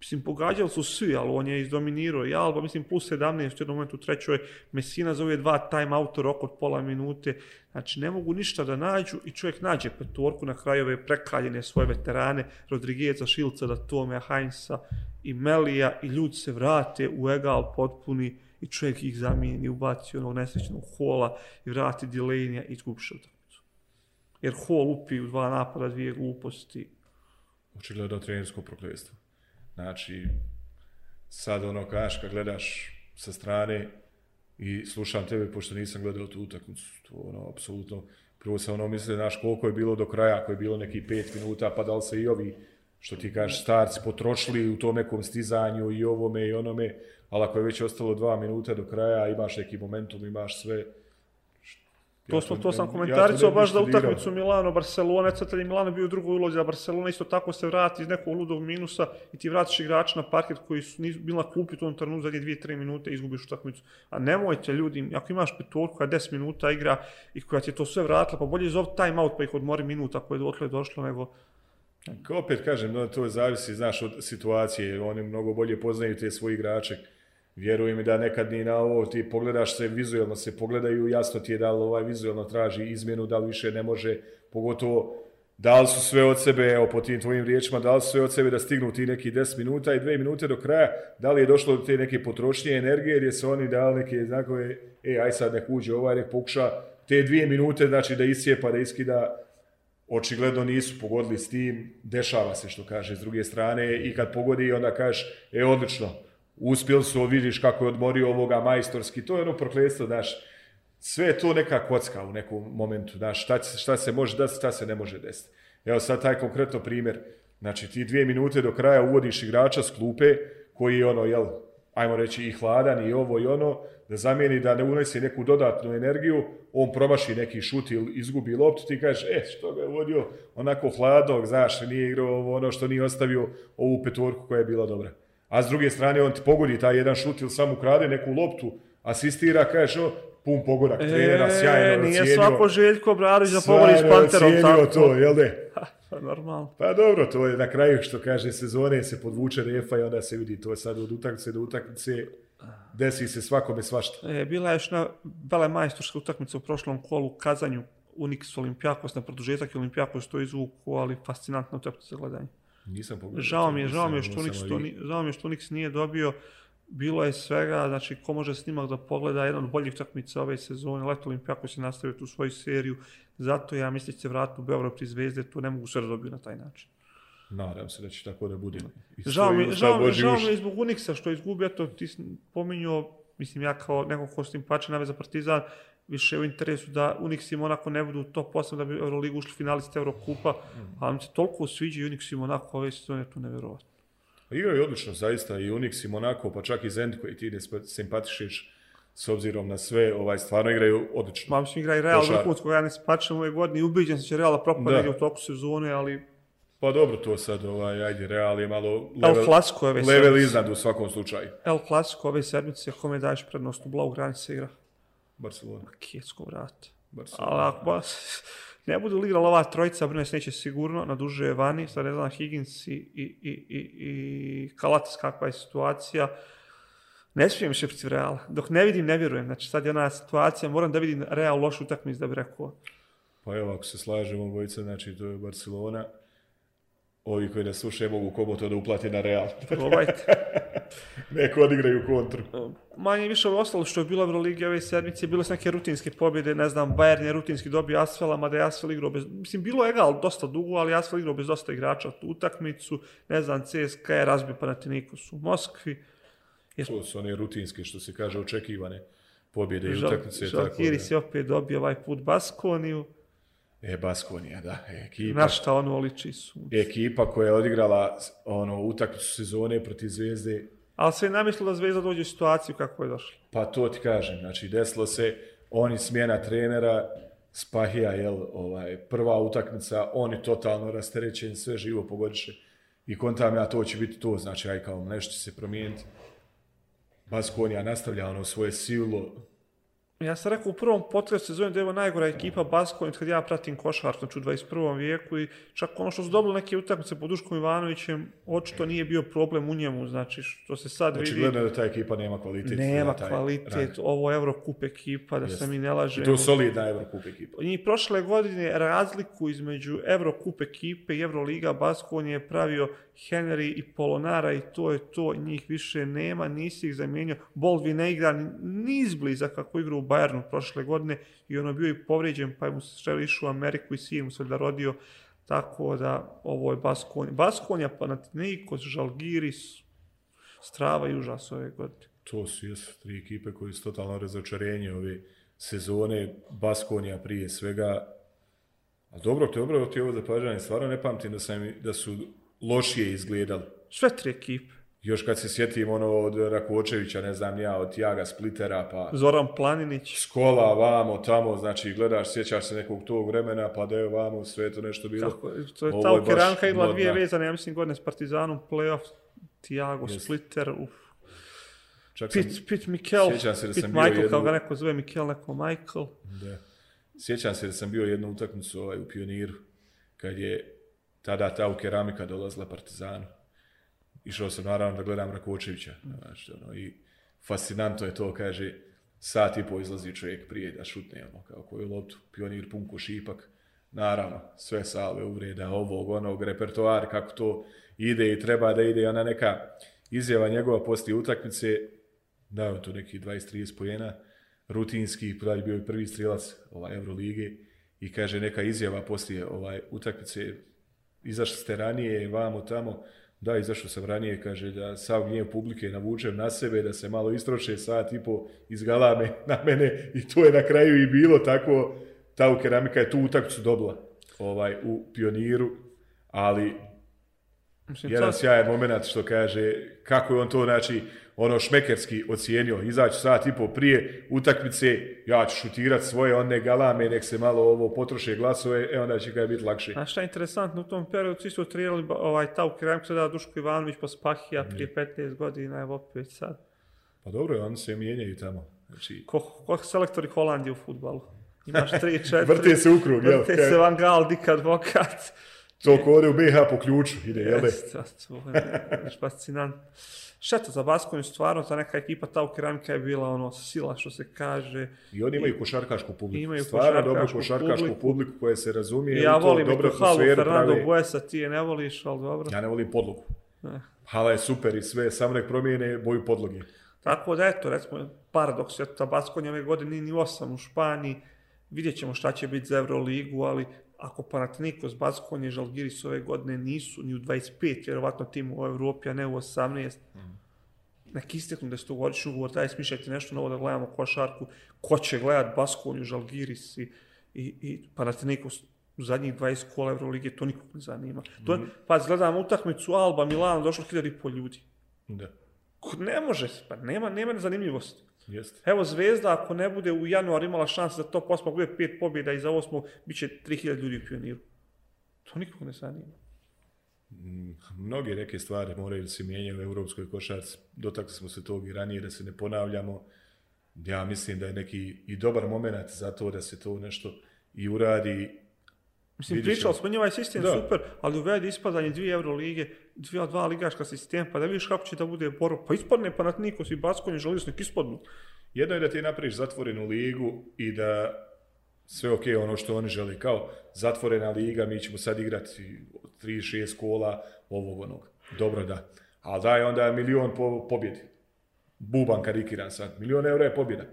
Mislim, pogađali su svi, ali on je izdominirao. I Alba, mislim, plus 17 u jednom momentu u trećoj. Mesina za ove dva time out rok od pola minute. Znači, ne mogu ništa da nađu i čovjek nađe petorku na kraju ove prekaljene svoje veterane, Rodrigueza, Šilca, Datome, Heinza i Melija i ljudi se vrate u egal potpuni i čovjek ih zamijeni, ubaci onog nesrećnog hola i vrati Dilenija i izgubiš utakmicu. Jer hol upi u dva napada, dvije gluposti. Očigledno trenersko prokletstvo. Znači, sad ono kažeš kad gledaš sa strane i slušam tebe, pošto nisam gledao tu utakmicu, to ono, apsolutno, prvo sam ono mislio, znaš, koliko je bilo do kraja, ako je bilo neki pet minuta, pa da li se i ovi, što ti kažeš, starci potrošili u tom nekom stizanju i ovome i onome, ali ako je već ostalo dva minuta do kraja, imaš neki momentum, imaš sve, To, Ja smo, to sam ja komentaricao baš za studirao. utakmicu Milano-Barcelona, sad je Milano bio u drugoj ulozi, a Barcelona isto tako se vrati iz nekog ludog minusa i ti vratiš igrača na parket koji su nisu bili na klupi u tom trenutku zadnje dvije, tri minute i izgubiš utakmicu. A nemojte ljudi, ako imaš petorku koja 10 minuta igra i koja ti je to sve vratila, pa bolje zov time out pa ih odmori minuta koje je dotle došlo nego Kao opet kažem, no, to zavisi, znaš, od situacije, oni mnogo bolje poznaju te svoje igrače. Vjerujem mi da nekad ni na ovo, ti pogledaš se vizualno, se pogledaju, jasno ti je da li ovaj vizualno traži izmjenu, da li više ne može, pogotovo da li su sve od sebe, evo po tim tvojim riječima, da li su sve od sebe da stignu ti neki 10 minuta i 2 minute do kraja, da li je došlo do te neke potrošnje energije, jer su oni dali neke znakove, e, aj sad nek uđe ovaj, nek pokuša te dvije minute, znači da isjepa, da iskida, očigledno nisu pogodili s tim, dešava se što kaže s druge strane i kad pogodi onda kažeš, e odlično, uspjeli su, vidiš kako je odmorio ovoga majstorski, to je ono prokletstvo, znaš, sve je to neka kocka u nekom momentu, znaš, šta, šta se može desiti, šta se ne može desiti. Evo sad taj konkretno primjer, znači ti dvije minute do kraja uvodiš igrača s klupe koji je ono, jel, ajmo reći i hladan i ovo i ono, da zamijeni da ne unese neku dodatnu energiju, on promaši neki šut ili izgubi loptu, ti kažeš, e, što ga je vodio onako hladnog, znaš, nije igrao ovo ono što nije ostavio ovu petorku koja je bila dobra. A s druge strane, on ti pogodi taj jedan šut ili samo ukrade neku loptu, asistira, kažeš, o, pun pogodak, trenera, sjajno E, nije ocijenio. svako Željko Bradić da pogodi s Sjajno Panterom ocijenio tako. to, jel ne? Pa normalno. Pa dobro, to je na kraju što kaže sezone se podvuče refa i onda se vidi to je sad od utakmice do utakmice desi se svakome svašta. E, bila je još na vele majstorska utakmica u prošlom kolu u Kazanju, Unix Olimpijakos na produžetak i Olimpijakos to izvuku, ali fascinantna utakmica za gledanje. Nisam pogledao. Žao mi je, žao mi je što Unix to ni, žao mi je što Unix nije dobio. Bilo je svega, znači ko može snimak da pogleda jedan od boljih utakmica ove sezone, Leto Olimpijakos je nastavio tu svoju seriju, zato ja mislim se vratiti u Beograd pri Zvezde, to ne mogu sve da dobiju na taj način. Nadam se da će tako da bude. I Žao mi, žao, mi, žao mi je zbog Unixa što izgubio, to ti pominjao, mislim ja kao neko ko s tim pače nave za Partizan, više je u interesu da Unix i Monako ne budu u top 8 da bi Euroligu ušli finalisti Eurokupa, Mm. ali mi se toliko sviđa Unix i Monako ove sezone, to nevjerovatno. Igraju Pa odlično, zaista, i Unix i Monaco, pa čak i Zend koji ti ne simpatišiš s obzirom na sve, ovaj, stvarno igraju odlično. Ma mislim igra i Real Košar. vrhunsko, ja ne spačem ove godine i ubiđen sam će Real da propada Da. negdje u toku sezone, ali Pa dobro, to sad, ovaj, ajde, Real je malo El level, Clasico ove level sedmice. iznad u svakom slučaju. El Clasico ove sedmice, kome daješ prednost u Blaugrani se igra? Barcelona. Kijetsko vrata. Barcelona. Ali ako ba, ne budu li igrala ova trojica, Brnes neće sigurno, na duže je vani, sad ne znam, Higgins i, i, i, i, i Kalatis kakva je situacija. Ne smijem više protiv Reala. Dok ne vidim, ne vjerujem. Znači sad je ona situacija, moram da vidim Real lošu utakmicu da bi rekao. Pa evo, ako se slažemo, bojice, znači to je Barcelona. Ovi koji ne slušaju mogu koboto da uplati na Real. Probajte. Neko odigraju kontru. Manje više ovo ostalo što je bilo u Euroligi ove sedmice, bilo su neke rutinske pobjede, ne znam, Bayern je rutinski dobio Asfela, mada je Asfel igrao bez, mislim, bilo je egal dosta dugo, ali Asfel igrao bez dosta igrača tu utakmicu, ne znam, CSKA je razbio Panathinaikos u Moskvi, To su one rutinske, što se kaže, očekivane pobjede i utakmice. Žalgiris da. je opet dobio ovaj put Baskoniju, E, Baskonija, da, ekipa. na šta ono liči su. Ekipa koja je odigrala ono, utakmicu sezone protiv Zvezde, Ali se je namislilo da Zvezda dođe u situaciju kako je došla. Pa to ti kažem, znači desilo se, oni smjena trenera, Spahija, jel, ovaj, prva utakmica, oni totalno rasterećeni, sve živo pogodiše. I kontam ja, to će biti to, znači, aj kao nešto će se promijeniti. Baskonija nastavlja ono svoje silo, Ja sam rekao u prvom podcastu sezoni da je ovo najgora ekipa Baskonit kad ja pratim košarku, znači u 21. vijeku i čak ono što su dobili neke utakmice pod Duškom Ivanovićem, očito nije bio problem u njemu, znači što se sad vidi, očigledno da ta ekipa nema kvalitet. nema taj kvalitet, rang. ovo je Eurocup ekipa, da se mi ne I lažemo. to je solidna Eurocup ekipa. I prošle godine razliku između Eurocup ekipe i Euroliga Baskon je pravio Henry i Polonara i to je to, njih više nema, nisi ih zamijenio. Baldwin ne igra ni- ni izbliza kako igra u Bayernu prošle godine i ono bio i povrijeđen pa je mu se želi išao u Ameriku i sin mu se da rodio. Tako da ovo je Baskonija. Baskonija, Panathinaikos, Žalgiris, Strava i užas ove godine. To su jesu tri ekipe koje su totalno razočarenje ove sezone, Baskonija prije svega. A dobro, dobro ti je ovo zapažanje, stvarno ne pamtim da, sam, da su lošije izgledali. Sve tri ekipe. Još kad se sjetim ono od Rakočevića, ne znam ja, od Tjaga Splitera, pa Zoran Planinić. Skola, vamo, tamo, znači gledaš, sjećaš se nekog tog vremena, pa da je vamo sve to nešto bilo. Kako, je, to je Ovo ta igla modna. dvije vezane, ja mislim, godine s Partizanom, playoff, Tiago, Jest. Splitter, uf. Čak sam, Pit, Pit Mikel, Sjećam se da Pit sam bio Michael, jednu- kao ga neko zove Mikel, neko Michael. da, sjećam se da sam bio jednu utakmicu ovaj, u Pioniru, kad je tada ta u keramika dolazila Partizanu. Išao sam naravno da gledam Rakočevića. Znači, ono, I fascinantno je to, kaže, sat i po izlazi čovjek prije da šutne, ono, kao koju loptu, pionir punko, šipak. Naravno, sve salve, uvreda, ovog, onog, repertoar, kako to ide i treba da ide. Ona neka izjava njegova poslije utakmice, da je to neki 20-30 pojena, rutinski, da bio i prvi strijelac ovaj, Eurolige i kaže neka izjava poslije ovaj, utakmice, izašli ste ranije, vamo tamo, da, izašao sam ranije, kaže da sav gnjev publike navučem na sebe, da se malo istroše sat i po izgalame na mene i to je na kraju i bilo tako, ta u keramika je tu utakmicu dobila ovaj, u pioniru, ali Mislim, jedan sjajan moment što kaže kako je on to znači ono šmekerski ocijenio izaći sat i po prije utakmice ja ću šutirat svoje one galame nek se malo ovo potroše glasove e onda će ga biti lakše Znaš šta je interesantno, u tom periodu su isto trenirali ovaj, ta u Keramku, sada Duško Ivanović pa Spahija prije 15 godina, evo opet sad. pa dobro oni se mijenjaju tamo znači Ko, ko selektori Holandije u futbalu? Imaš 3-4. vrte se u krug jel Vrte se Van Gaal, Dik Advokat. to ko ode u BiH po ključu ide jel? Jeste, to je baš fascinantno. Šteta za Baskoniju, stvarno, ta neka ekipa ta u keramika je bila ono sila, što se kaže. i oni imaju košarkašku publiku Imaju stvarno dobro košarkašku publiku. publiku. koja se razumije Ja volim dobro tu halu Fernando prave. Buesa, ti je ne voliš, ali dobro. ja ne volim podlogu Eh. hala je super i sve samo nek promijene boju podloge Tako da eto, recimo, paradoks je ta Baskonija ove godine nije ni osam u Španiji, vidjet ćemo šta će biti za Euroligu, ali ako Panathinaikos, Baskonija i Žalgiris ove godine nisu ni u 25, vjerovatno tim u Evropi, a ne u 18, neki isteknu desetogodišnji ugovor, daj smišljajte nešto novo da gledamo košarku, ko će gledat Baskoniju, Žalgiris i, i, i Panathinaikos u zadnjih 20 kola Euroligije, to nikog ne zanima. To, je, pa gledamo utakmicu Alba, Milano, došlo hiljada i pol ljudi. da Ko- Ne može se, pa nema, nema zanimljivosti. Jeste Evo Zvezda, ako ne bude u januar imala šanse za top 8, bude pet pobjeda i za osmo, bit će 3000 ljudi u pioniru. To nikog ne zanima. mm, mnoge neke stvari moraju se mijenjati u europskoj košarci. Dotakli smo se tog i ranije da se ne ponavljamo. Ja mislim da je neki i dobar moment za to da se to nešto i uradi. Mislim, Vidiš, pričali smo njima je sistem Da. super, ali uvedi ispadanje dvije Eurolige, dvije, dva ligaška sistema, pa da vidiš kako će da bude borba. Pa ispadne Panathinaikos i Baskonje, želi nek ispadnu. Jedno je da ti napraviš zatvorenu ligu i da sve ok, ono što oni žele, kao zatvorena liga, mi ćemo sad igrati 3-6 kola ovog onog. Dobro da. Ali daj onda milion po, pobjedi. Buban karikiran sad. Milion eura je pobjeda.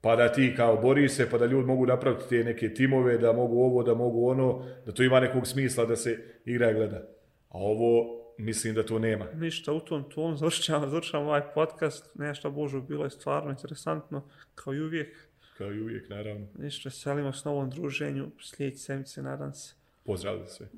Pa da ti kao bori se, pa da ljudi mogu napraviti te neke timove, da mogu ovo, da mogu ono, da to ima nekog smisla da se igra i gleda. A ovo, mislim da to nema. Ništa, u tom tonu završavam, završavam ovaj podcast. Nešto Božo, bilo je stvarno interesantno, kao i uvijek. Kao i uvijek, naravno. Ništa, selimo s novom druženju, sljedeći sedmice, nadam se. Pozdrav za sve.